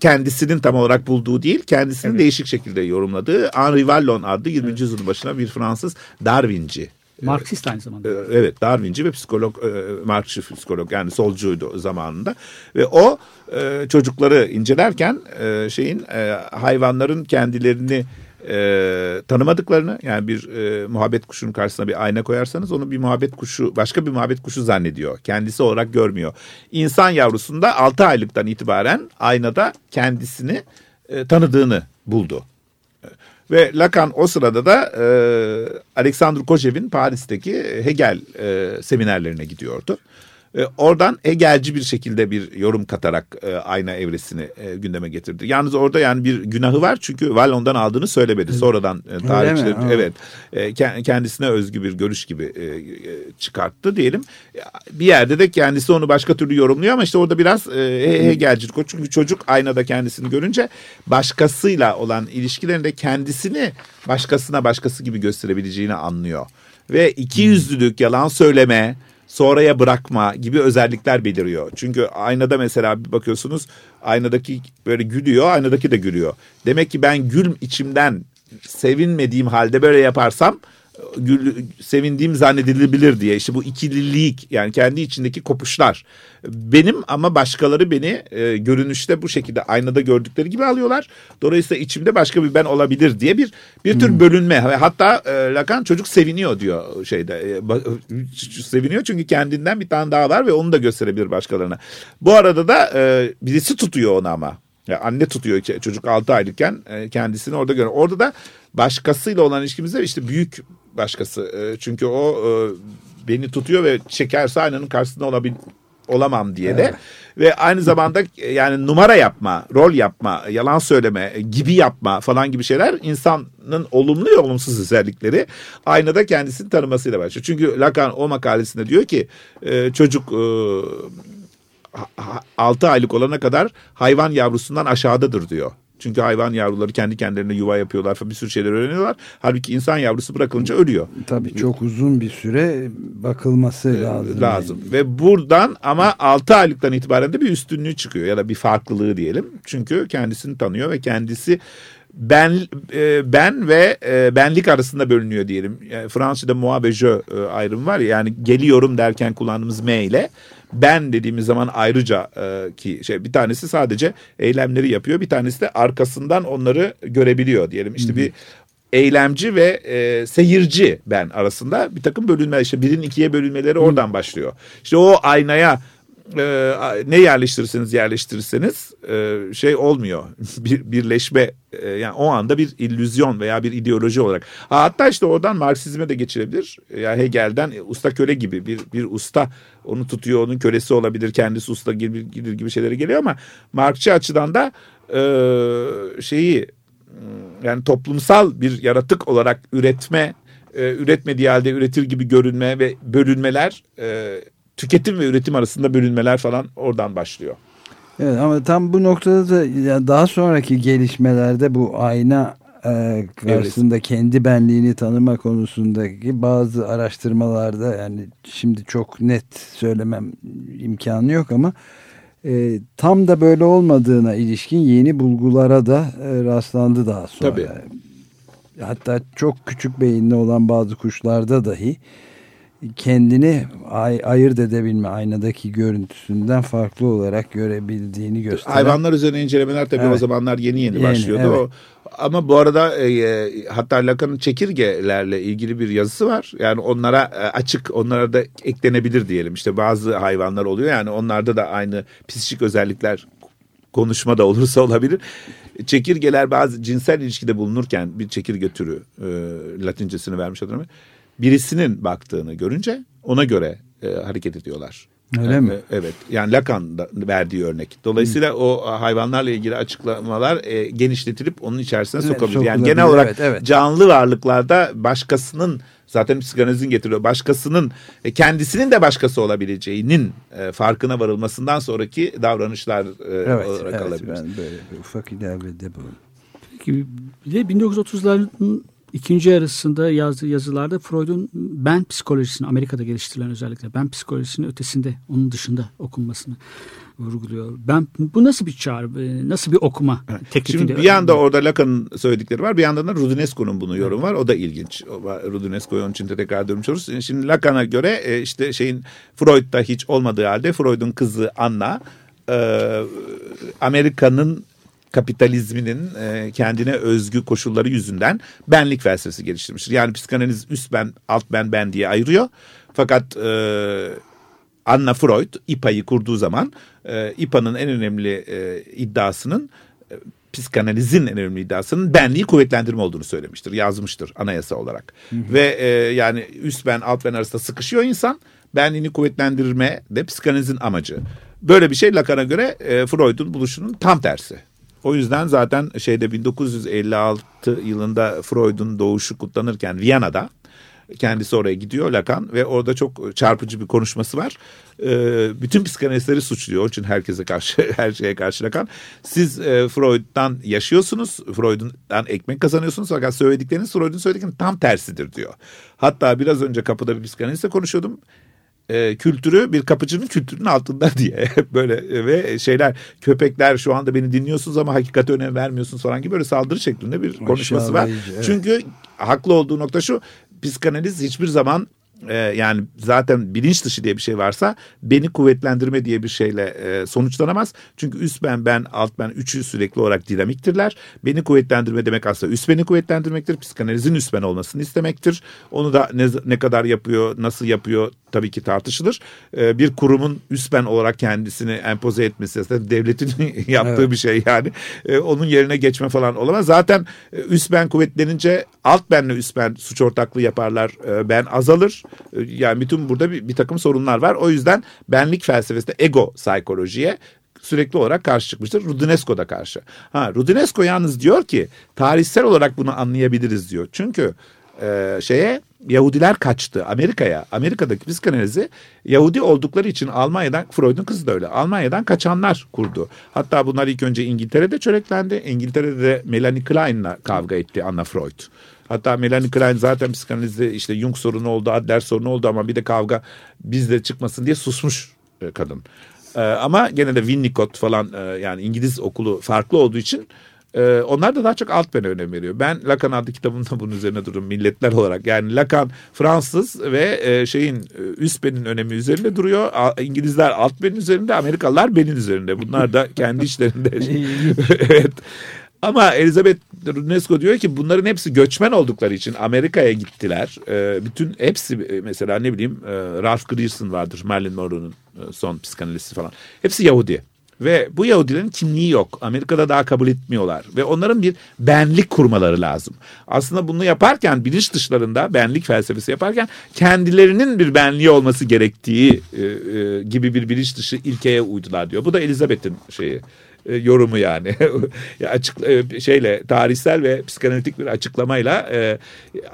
kendisinin tam olarak bulduğu değil, kendisinin evet. değişik şekilde yorumladığı Henri Vallon adlı 20. Evet. yüzyılın başına bir Fransız Darwinci. Marksist aynı zamanda. Ee, evet Darwinci ve psikolog, e, Marksist psikolog yani solcuydu zamanında. Ve o e, çocukları incelerken e, şeyin hayvanların kendilerini e, tanımadıklarını yani bir e, muhabbet kuşunun karşısına bir ayna koyarsanız onu bir muhabbet kuşu başka bir muhabbet kuşu zannediyor. Kendisi olarak görmüyor. İnsan yavrusunda 6 aylıktan itibaren aynada kendisini e, tanıdığını buldu. Ve Lacan o sırada da e, Alexander Kojev'in Paris'teki Hegel e, seminerlerine gidiyordu. E, oradan Hegelci bir şekilde bir yorum katarak e, ayna evresini e, gündeme getirdi. Yalnız orada yani bir günahı var çünkü Vallon'dan aldığını söylemedi. Sonradan e, tarihçiler evet e, kendisine özgü bir görüş gibi e, e, çıkarttı diyelim. Bir yerde de kendisi onu başka türlü yorumluyor ama işte orada biraz e, Hegelcilik o. Çünkü çocuk aynada kendisini görünce başkasıyla olan ilişkilerinde kendisini başkasına başkası gibi gösterebileceğini anlıyor. Ve iki yüzlülük, yalan söyleme, sonraya bırakma gibi özellikler beliriyor. Çünkü aynada mesela bir bakıyorsunuz aynadaki böyle gülüyor, aynadaki de gülüyor. Demek ki ben gül içimden sevinmediğim halde böyle yaparsam gül, sevindiğim zannedilebilir diye işte bu ikililik yani kendi içindeki kopuşlar benim ama başkaları beni e, görünüşte bu şekilde aynada gördükleri gibi alıyorlar. Dolayısıyla içimde başka bir ben olabilir diye bir bir tür hmm. bölünme. Hatta e, Lacan çocuk seviniyor diyor şeyde. E, seviniyor çünkü kendinden bir tane daha var ve onu da gösterebilir başkalarına. Bu arada da e, birisi tutuyor onu ama. Yani anne tutuyor çocuk 6 aylıkken e, kendisini orada görüyor. Orada da başkasıyla olan ilişkimizde işte büyük başkası. E, çünkü o e, beni tutuyor ve çekerse aynanın karşısında olabil olamam diye de. Evet. Ve aynı zamanda e, yani numara yapma, rol yapma, yalan söyleme, gibi yapma falan gibi şeyler insanın olumlu ve olumsuz özellikleri aynada kendisini tanımasıyla başlıyor. Çünkü Lacan o makalesinde diyor ki çocuk 6 aylık olana kadar hayvan yavrusundan aşağıdadır diyor. Çünkü hayvan yavruları kendi kendilerine yuva yapıyorlar falan bir sürü şeyler öğreniyorlar. Halbuki insan yavrusu bırakılınca ölüyor. Tabii çok uzun bir süre bakılması ee, lazım. Lazım. Yani. Ve buradan ama 6 aylıktan itibaren de bir üstünlüğü çıkıyor ya da bir farklılığı diyelim. Çünkü kendisini tanıyor ve kendisi ben e, ben ve e, benlik arasında bölünüyor diyelim. Yani Fransızca'da moi ve je e, ayrım var ya yani geliyorum derken kullandığımız me ile ben dediğimiz zaman ayrıca e, ki şey bir tanesi sadece eylemleri yapıyor bir tanesi de arkasından onları görebiliyor diyelim işte Hı-hı. bir eylemci ve e, seyirci ben arasında bir takım bölünme işte birin ikiye bölünmeleri oradan başlıyor. İşte o aynaya e, ne yerleştirirseniz yerleştirirseniz e, şey olmuyor. [laughs] Bir birleşme e, yani o anda bir illüzyon veya bir ideoloji olarak. Hatta işte oradan Marksizme de geçilebilir. Yani Hegel'den usta köle gibi bir bir usta onu tutuyor, onun kölesi olabilir, kendisi usta gibi, gibi, gibi şeylere geliyor ama Markçı açıdan da e, şeyi yani toplumsal bir yaratık olarak üretme, e, üretmediği halde üretir gibi görünme ve bölünmeler e, tüketim ve üretim arasında bölünmeler falan oradan başlıyor. Evet ama tam bu noktada da yani daha sonraki gelişmelerde bu ayna e, karşısında evet. kendi benliğini tanıma konusundaki bazı araştırmalarda yani şimdi çok net söylemem imkanı yok ama e, tam da böyle olmadığına ilişkin yeni bulgulara da e, rastlandı daha sonra. Tabii. Hatta çok küçük beyinli olan bazı kuşlarda dahi kendini ay ayırt edebilme aynadaki görüntüsünden farklı olarak görebildiğini gösteren. Hayvanlar üzerine incelemeler tabii evet. o zamanlar yeni yeni, yeni başlıyordu. Evet. O, ama bu arada e, e, hatta Lacan'ın çekirgelerle ilgili bir yazısı var. Yani onlara e, açık, onlara da eklenebilir diyelim. İşte bazı hayvanlar oluyor yani onlarda da aynı psikik özellikler konuşma da olursa [laughs] olabilir. Çekirgeler bazı cinsel ilişkide bulunurken bir çekirge türü e, latincesini vermiş adamı birisinin baktığını görünce ona göre e, hareket ediyorlar. Öyle yani, mi? Evet. Yani Lacan da verdiği örnek. Dolayısıyla Hı. o hayvanlarla ilgili açıklamalar e, genişletilip onun içerisine evet, sokabilir. Yani genel olarak evet, evet. canlı varlıklarda başkasının zaten psikanalizin getiriyor. Başkasının e, kendisinin de başkası olabileceğinin e, farkına varılmasından sonraki davranışlar e, evet, olarak evet, alabilir. Ben böyle bir ufak ilavede bulundum. Peki bir de 1930'ların ikinci yarısında yazdığı yazılarda Freud'un ben psikolojisini Amerika'da geliştirilen özellikle ben psikolojisinin ötesinde onun dışında okunmasını vurguluyor. Ben bu nasıl bir çağrı, e, nasıl bir okuma teklifinde? Şimdi bir yanda orada Lacan'ın söyledikleri var, bir yandan da Rudinesco'nun bunu yorum var. O da ilginç. Rudinesco'yu onun için de tekrar dönmüş oluruz. Şimdi Lacan'a göre e, işte şeyin Freud'da hiç olmadığı halde Freud'un kızı Anna e, Amerika'nın kapitalizminin e, kendine özgü koşulları yüzünden benlik felsefesi geliştirmiştir. Yani psikanaliz üst ben, alt ben, ben diye ayırıyor. Fakat e, Anna Freud İPA'yı kurduğu zaman e, İPA'nın en önemli e, iddiasının e, psikanalizin en önemli iddiasının benliği kuvvetlendirme olduğunu söylemiştir. Yazmıştır anayasa olarak. Hı hı. Ve e, yani üst ben alt ben arasında sıkışıyor insan. Benliğini kuvvetlendirme de psikanalizin amacı. Böyle bir şey Lacan'a göre e, Freud'un buluşunun tam tersi. O yüzden zaten şeyde 1956 yılında Freud'un doğuşu kutlanırken Viyana'da kendisi oraya gidiyor Lacan ve orada çok çarpıcı bir konuşması var. Ee, bütün psikanalistleri suçluyor. Onun için herkese karşı, [laughs] her şeye karşı Lacan. Siz e, Freud'dan yaşıyorsunuz. Freud'dan ekmek kazanıyorsunuz. Fakat söyledikleriniz Freud'un söylediklerinin tam tersidir diyor. Hatta biraz önce kapıda bir psikanalistle konuşuyordum e, kültürü bir kapıcının kültürünün altında [laughs] diye böyle ve şeyler köpekler şu anda beni dinliyorsunuz ama hakikate önem vermiyorsunuz falan gibi böyle saldırı şeklinde bir konuşması var. Evet. Çünkü haklı olduğu nokta şu psikanaliz hiçbir zaman e, yani zaten bilinç dışı diye bir şey varsa beni kuvvetlendirme diye bir şeyle e, sonuçlanamaz. Çünkü üst ben, ben, alt ben üçü sürekli olarak dinamiktirler. Beni kuvvetlendirme demek aslında üst beni kuvvetlendirmektir. Psikanalizin üst ben olmasını istemektir. Onu da ne, ne kadar yapıyor, nasıl yapıyor tabii ki tartışılır. E, bir kurumun üst ben olarak kendisini empoze etmesi aslında devletin [laughs] yaptığı evet. bir şey yani. E, onun yerine geçme falan olamaz. Zaten e, üst ben kuvvetlenince alt benle üst ben suç ortaklığı yaparlar. E, ben azalır. E, yani bütün burada bir, bir takım sorunlar var. O yüzden benlik felsefesinde ego psikolojiye sürekli olarak karşı çıkmıştır. Rudinesco da karşı. Ha, Rudinesco yalnız diyor ki tarihsel olarak bunu anlayabiliriz diyor. Çünkü e, şeye Yahudiler kaçtı Amerika'ya. Amerika'daki psikanalizi Yahudi oldukları için Almanya'dan Freud'un kızı da öyle. Almanya'dan kaçanlar kurdu. Hatta bunlar ilk önce İngiltere'de çöreklendi. İngiltere'de de Melanie Klein'la kavga etti Anna Freud. Hatta Melanie Klein zaten psikanalizde işte Jung sorunu oldu, Adler sorunu oldu ama bir de kavga bizde çıkmasın diye susmuş e, kadın. Ee, ama gene de Winnicott falan e, yani İngiliz okulu farklı olduğu için ee, onlar da daha çok alt bene önem veriyor. Ben Lacan adlı kitabımda bunun üzerine dururum milletler olarak. Yani Lacan Fransız ve e, şeyin e, üst benin önemi üzerinde duruyor. A, İngilizler alt benin üzerinde, Amerikalılar benin üzerinde. Bunlar da [laughs] kendi işlerinde. [laughs] evet. Ama Elizabeth Runesco diyor ki bunların hepsi göçmen oldukları için Amerika'ya gittiler. E, bütün hepsi e, mesela ne bileyim e, Ralph Grierson vardır Marilyn Monroe'nun e, son psikanalisti falan. Hepsi Yahudi. Ve bu Yahudilerin kimliği yok. Amerika'da daha kabul etmiyorlar. Ve onların bir benlik kurmaları lazım. Aslında bunu yaparken bilinç dışlarında benlik felsefesi yaparken kendilerinin bir benliği olması gerektiği e, e, gibi bir bilinç dışı ilkeye uydular diyor. Bu da Elizabeth'in şeyi e, yorumu yani. [laughs] açık e, şeyle tarihsel ve psikanalitik bir açıklamayla e,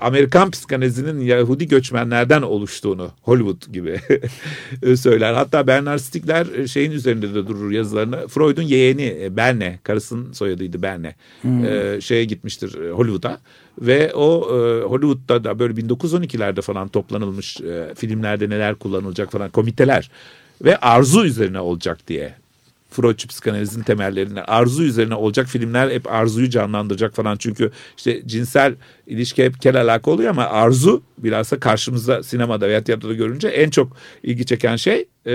Amerikan psikanalizinin Yahudi göçmenlerden oluştuğunu Hollywood gibi [laughs] söyler. Hatta Bernard Stiegler e, şeyin üzerinde de durur yazılarını. Freud'un yeğeni e, Berne, karısının soyadıydı Berne. Hmm. E, şeye gitmiştir e, Hollywood'a ve o e, Hollywood'da da böyle 1912'lerde falan toplanılmış e, filmlerde neler kullanılacak falan komiteler ve arzu üzerine olacak diye Freudçu psikanalizin temellerine arzu üzerine olacak filmler hep arzuyu canlandıracak falan. Çünkü işte cinsel ilişki hep kel alaka oluyor ama arzu bilhassa karşımızda sinemada veya tiyatroda görünce en çok ilgi çeken şey e,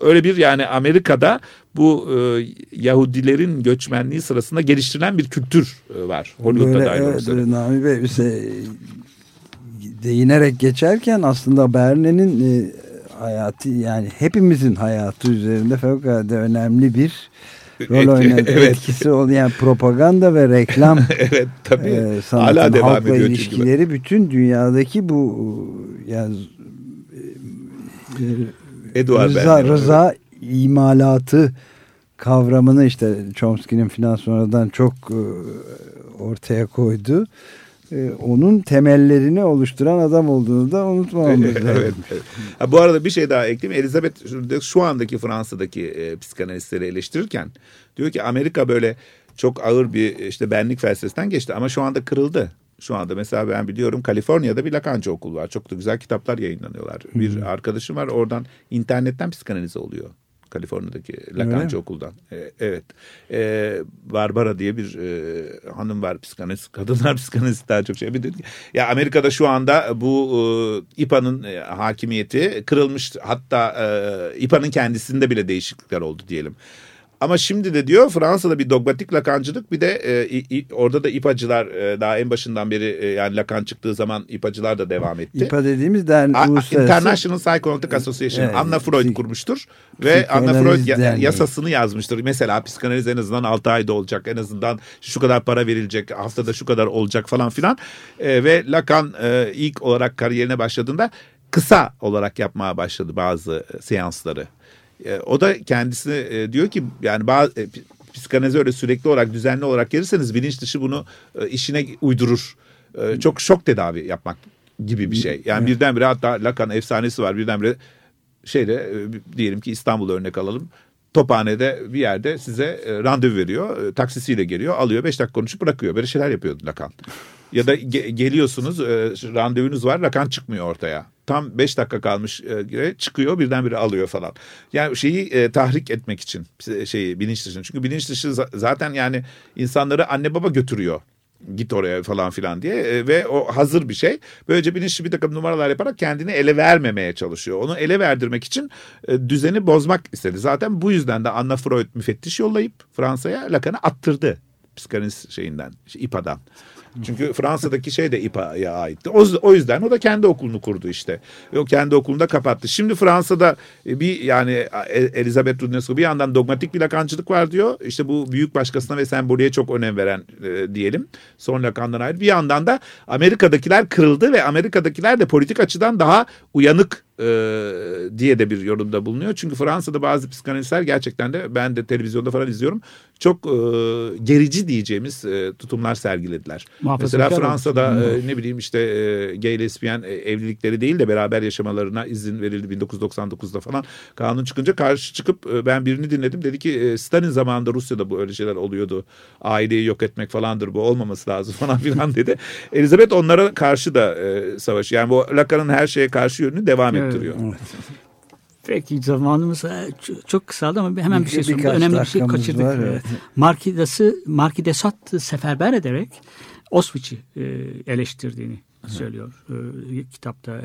öyle bir yani Amerika'da bu e, Yahudilerin göçmenliği sırasında geliştirilen bir kültür e, var. Hollywood'da da aynı evet, Nami Bey şey, değinerek geçerken aslında Berne'nin e, hayatı yani hepimizin hayatı üzerinde fevkalade önemli bir rol oynadı. [laughs] evet. Etkisi olan yani propaganda ve reklam [laughs] evet, tabii. E, sanatın Hala devam halkla ediyor ilişkileri bütün dünyadaki bu yani e, Edward rıza, rıza imalatı kavramını işte Chomsky'nin filan sonradan çok e, ortaya koydu. E, onun temellerini oluşturan adam olduğunu da unutmamamız lazım. evet, evet. Ha, bu arada bir şey daha ekleyeyim. Elizabeth şu andaki Fransa'daki e, psikanalistleri eleştirirken diyor ki Amerika böyle çok ağır bir işte benlik felsefesinden geçti ama şu anda kırıldı. Şu anda mesela ben biliyorum Kaliforniya'da bir Lacanca okulu var. Çok da güzel kitaplar yayınlanıyorlar. Bir arkadaşım var oradan internetten psikanalize oluyor. Kaliforniya'daki Lacanca okuldan. E, evet. E, Barbara diye bir e, hanım var psikanalist. Kadınlar [laughs] psikanalist daha çok şey. Bir. Ya Amerika'da şu anda bu e, İPA'nın e, hakimiyeti kırılmış. Hatta e, İPA'nın kendisinde bile değişiklikler oldu diyelim. Ama şimdi de diyor Fransa'da bir dogmatik lakancılık bir de e, i, orada da ipacılar e, daha en başından beri e, yani lakan çıktığı zaman ipacılar da devam etti. İPA dediğimiz dernek uluslararası. International Psychoanalytic Association. Evet, Anna Freud kurmuştur ve Anna Freud derneği. yasasını yazmıştır. Mesela psikanaliz en azından 6 ayda olacak. En azından şu kadar para verilecek. Haftada şu kadar olacak falan filan. E, ve Lacan e, ilk olarak kariyerine başladığında kısa olarak yapmaya başladı bazı seansları. E, o da kendisine e, diyor ki yani bazı e, psikanalize öyle sürekli olarak düzenli olarak gelirseniz bilinç dışı bunu e, işine uydurur. E, çok şok tedavi yapmak gibi bir şey. Yani evet. birdenbire hatta Lacan efsanesi var birdenbire şeyde e, diyelim ki İstanbul örnek alalım. Tophane'de bir yerde size randevu veriyor. Taksisiyle geliyor, alıyor, beş dakika konuşup bırakıyor. Böyle şeyler yapıyordu Lacan. Ya da ge- geliyorsunuz, randevunuz var, Lacan çıkmıyor ortaya tam 5 dakika kalmış e, çıkıyor birdenbire alıyor falan. Yani şeyi e, tahrik etmek için şeyi bilinç dışını. Çünkü bilinç dışı zaten yani insanları anne baba götürüyor git oraya falan filan diye e, ve o hazır bir şey. Böylece bilinçli bir takım numaralar yaparak kendini ele vermemeye çalışıyor. Onu ele verdirmek için e, düzeni bozmak istedi. Zaten bu yüzden de Anna Freud müfettiş yollayıp Fransa'ya Lacan'ı attırdı psikanaliz şeyinden, İPA'dan. Çünkü Fransa'daki şey de İPA'ya aitti. O, o yüzden o da kendi okulunu kurdu işte. O kendi okulunu da kapattı. Şimdi Fransa'da e, bir yani e, Elizabeth Rudinesco bir yandan dogmatik bir lakancılık var diyor. İşte bu büyük başkasına ve sembolüye çok önem veren e, diyelim. Son lakandan ayrı. Bir yandan da Amerika'dakiler kırıldı ve Amerika'dakiler de politik açıdan daha uyanık e, diye de bir yorumda bulunuyor. Çünkü Fransa'da bazı psikanalistler gerçekten de ben de televizyonda falan izliyorum. Çok e, gerici diyeceğimiz e, tutumlar sergilediler. Mesela Fransa'da e, ne bileyim işte e, gay lesbiyen e, evlilikleri değil de beraber yaşamalarına izin verildi 1999'da falan. Kanun çıkınca karşı çıkıp e, ben birini dinledim. Dedi ki e, Stalin zamanında Rusya'da bu öyle şeyler oluyordu. Aileyi yok etmek falandır bu olmaması lazım [laughs] falan filan dedi. Elizabeth onlara karşı da e, savaş. Yani bu Lacan'ın her şeye karşı yönünü devam evet, ettiriyor. Evet. Peki zamanımız e, çok kısaldı ama hemen bir şey sorayım. Önemli bir şey kaçırdık. Var, evet. Markidası, Markidesat seferber ederek Auschwitz'i e, eleştirdiğini söylüyor e, kitapta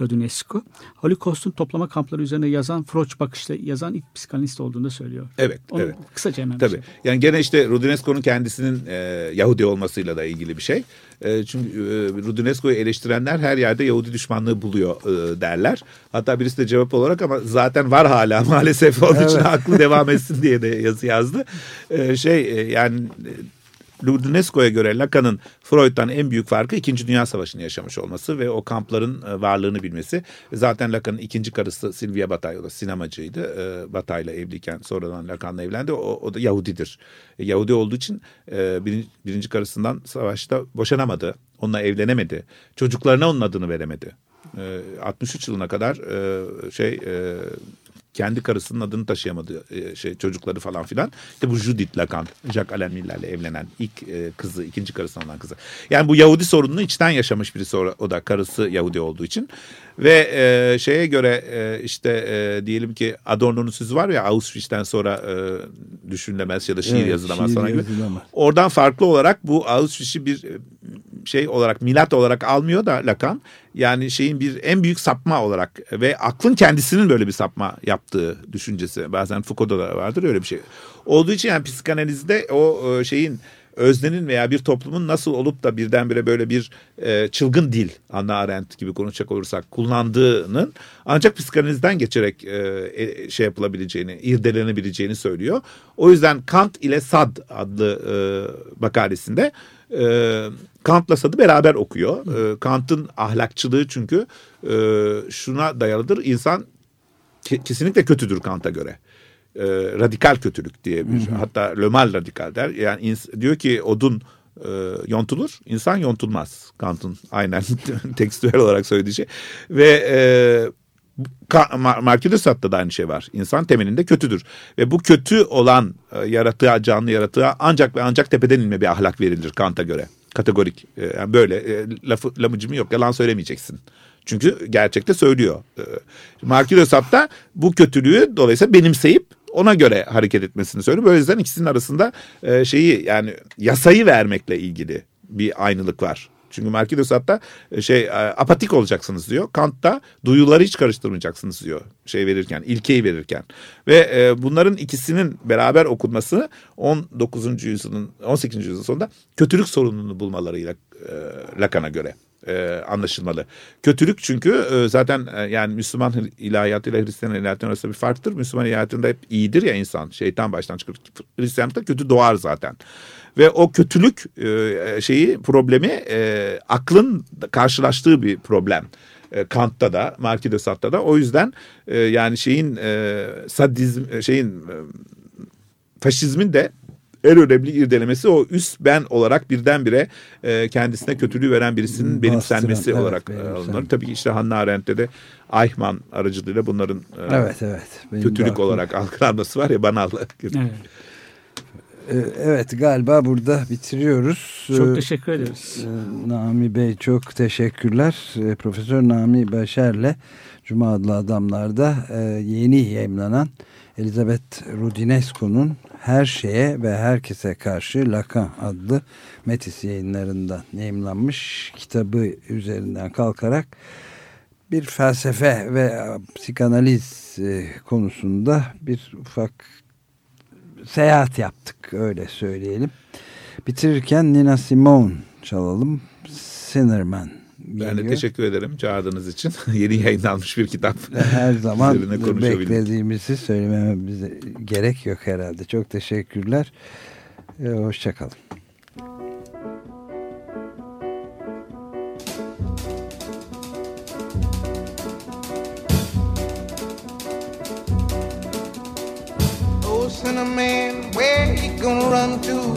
Rodunescu. Holocaust'un toplama kampları üzerine yazan Froch bakışta yazan ilk psikanalist olduğunu da söylüyor. Evet. Onu evet. Kısaca hemen. Tabii. Şey. Yani gene işte Rodunescu'nun kendisinin e, Yahudi olmasıyla da ilgili bir şey. E, çünkü e, eleştirenler her yerde Yahudi düşmanlığı buluyor e, derler. Hatta birisi de cevap olarak ama zaten var hala maalesef onun evet. için haklı devam etsin diye de yazı yazdı. E, şey e, yani Ludinesco'ya göre Lacan'ın Freud'dan en büyük farkı İkinci Dünya Savaşı'nı yaşamış olması ve o kampların e, varlığını bilmesi. Zaten Lacan'ın ikinci karısı Silvia Bataille o da sinemacıydı. E, Bataille'la evliyken sonradan Lacan'la evlendi. O, o da Yahudidir. E, Yahudi olduğu için birinci, birinci karısından savaşta boşanamadı. Onunla evlenemedi. Çocuklarına onun adını veremedi. 63 yılına kadar şey kendi karısının adını taşıyamadı e, şey çocukları falan filan. İşte bu Judith Lacan, Jacques Alain Miller'le evlenen ilk e, kızı, ikinci karısından olan kızı. Yani bu Yahudi sorununu içten yaşamış birisi o, da karısı Yahudi olduğu için. Ve e, şeye göre e, işte e, diyelim ki Adorno'nun sözü var ya Auschwitz'ten sonra e, düşünülemez ya da şiir evet, yazılamaz şiir falan gibi. Oradan farklı olarak bu Auschwitz'i bir e, şey olarak milat olarak almıyor da Lacan. Yani şeyin bir en büyük sapma olarak ve aklın kendisinin böyle bir sapma yaptığı düşüncesi. Bazen Foucault'da da vardır öyle bir şey. Olduğu için yani psikanalizde o e, şeyin öznenin veya bir toplumun nasıl olup da birdenbire böyle bir e, çılgın dil Anna Arendt gibi konuşacak olursak kullandığının ancak psikanalizden geçerek e, şey yapılabileceğini, irdelenebileceğini söylüyor. O yüzden Kant ile Sad adlı e, makalesinde Kant'la Sad'ı beraber okuyor. E, Kant'ın ahlakçılığı çünkü e, şuna dayalıdır. İnsan kesinlikle kötüdür Kant'a göre. E, radikal kötülük diye bir hatta lömal radikal der. Yani diyor ki odun e, yontulur, insan yontulmaz. Kant'ın aynen [laughs] tekstüel olarak söylediği şey. Ve e, Marquis da aynı şey var. İnsan temelinde kötüdür. Ve bu kötü olan e, yaratığa, canlı yaratığa ancak ve ancak tepeden inme bir ahlak verilir Kant'a göre. Kategorik. E, yani böyle e, lafı, lamıcımı yok. Yalan söylemeyeceksin. Çünkü gerçekte söylüyor. E, de Sade bu kötülüğü dolayısıyla benimseyip ona göre hareket etmesini söylüyor. O yüzden ikisinin arasında e, şeyi yani yasayı vermekle ilgili bir aynılık var. Çünkü de Sade'da e, şey e, apatik olacaksınız diyor. Kant da duyuları hiç karıştırmayacaksınız diyor. Şey verirken, ilkeyi verirken. Ve e, bunların ikisinin beraber okunması 19. yüzyılın 18. yüzyılın sonunda kötülük sorununu bulmalarıyla e, Lacan'a göre e, anlaşılmalı. Kötülük çünkü e, zaten e, yani Müslüman ilahiyatıyla Hristiyan ilahiyatının arasında bir farktır. Müslüman ilahiyatında hep iyidir ya insan. Şeytan baştan çıkır. Hristiyanlıkta kötü doğar zaten. Ve o kötülük e, şeyi problemi e, aklın karşılaştığı bir problem. E, Kant'ta da, Marquis de Sade'da da. O yüzden e, yani şeyin e, sadizm e, şeyin e, faşizmin de en önemli irdelemesi o üst ben olarak birdenbire e, kendisine kötülüğü veren birisinin Bastıran, benimsenmesi evet, olarak e, alınır. Tabii ki işte Hannah Arendt'te de Eichmann aracılığıyla bunların e, evet, evet. kötülük olarak [laughs] algılanması var ya banal. Evet. E, evet galiba burada bitiriyoruz. Çok e, teşekkür ederiz. Nami Bey çok teşekkürler. Profesör Nami Başer'le Cuma adlı adamlarda yeni yayınlanan Elizabeth Rudinesco'nun her şeye ve herkese karşı Lacan adlı Metis yayınlarından yayınlanmış kitabı üzerinden kalkarak bir felsefe ve psikanaliz e, konusunda bir ufak seyahat yaptık öyle söyleyelim. Bitirirken Nina Simone çalalım. Sinnerman ben de teşekkür ederim çağırdığınız için. [laughs] Yeni yayınlanmış bir kitap. Her zaman beklediğimizi söylememe bize gerek yok herhalde. Çok teşekkürler. Ee, Hoşçakalın. Oh, Cinnamon, where you gonna run to?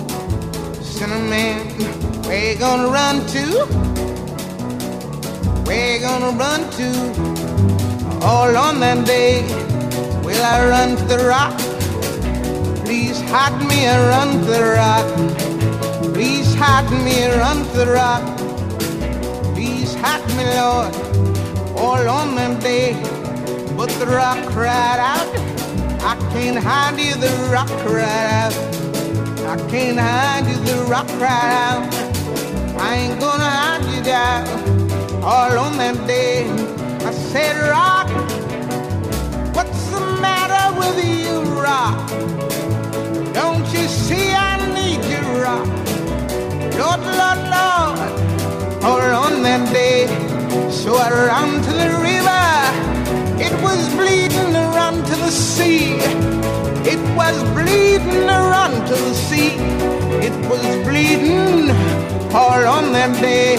Cinnamon, where you gonna run to? Where gonna run to? All on that day, will I run to the rock? Please hide me and run to the rock. Please hide me and run to the rock. Please hide me, Lord, all on that day. But the rock cried out, I can't hide you, the rock cried out. I can't hide you, the rock cried out. I ain't gonna hide you down all on that day. I said, Rock, what's the matter with you, Rock? Don't you see I need you, Rock? Lord, Lord, Lord, all on that day. So I ran to the river. It was bleeding run to the sea. It was bleeding run to the sea. It was bleeding all on that day.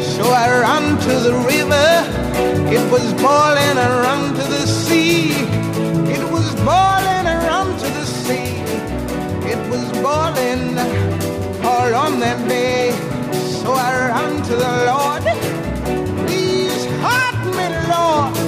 So I ran to the river. It was boiling. I ran to the sea. It was boiling. I ran to the sea. It was boiling all on that day. So I ran to the Lord. Please help me, Lord.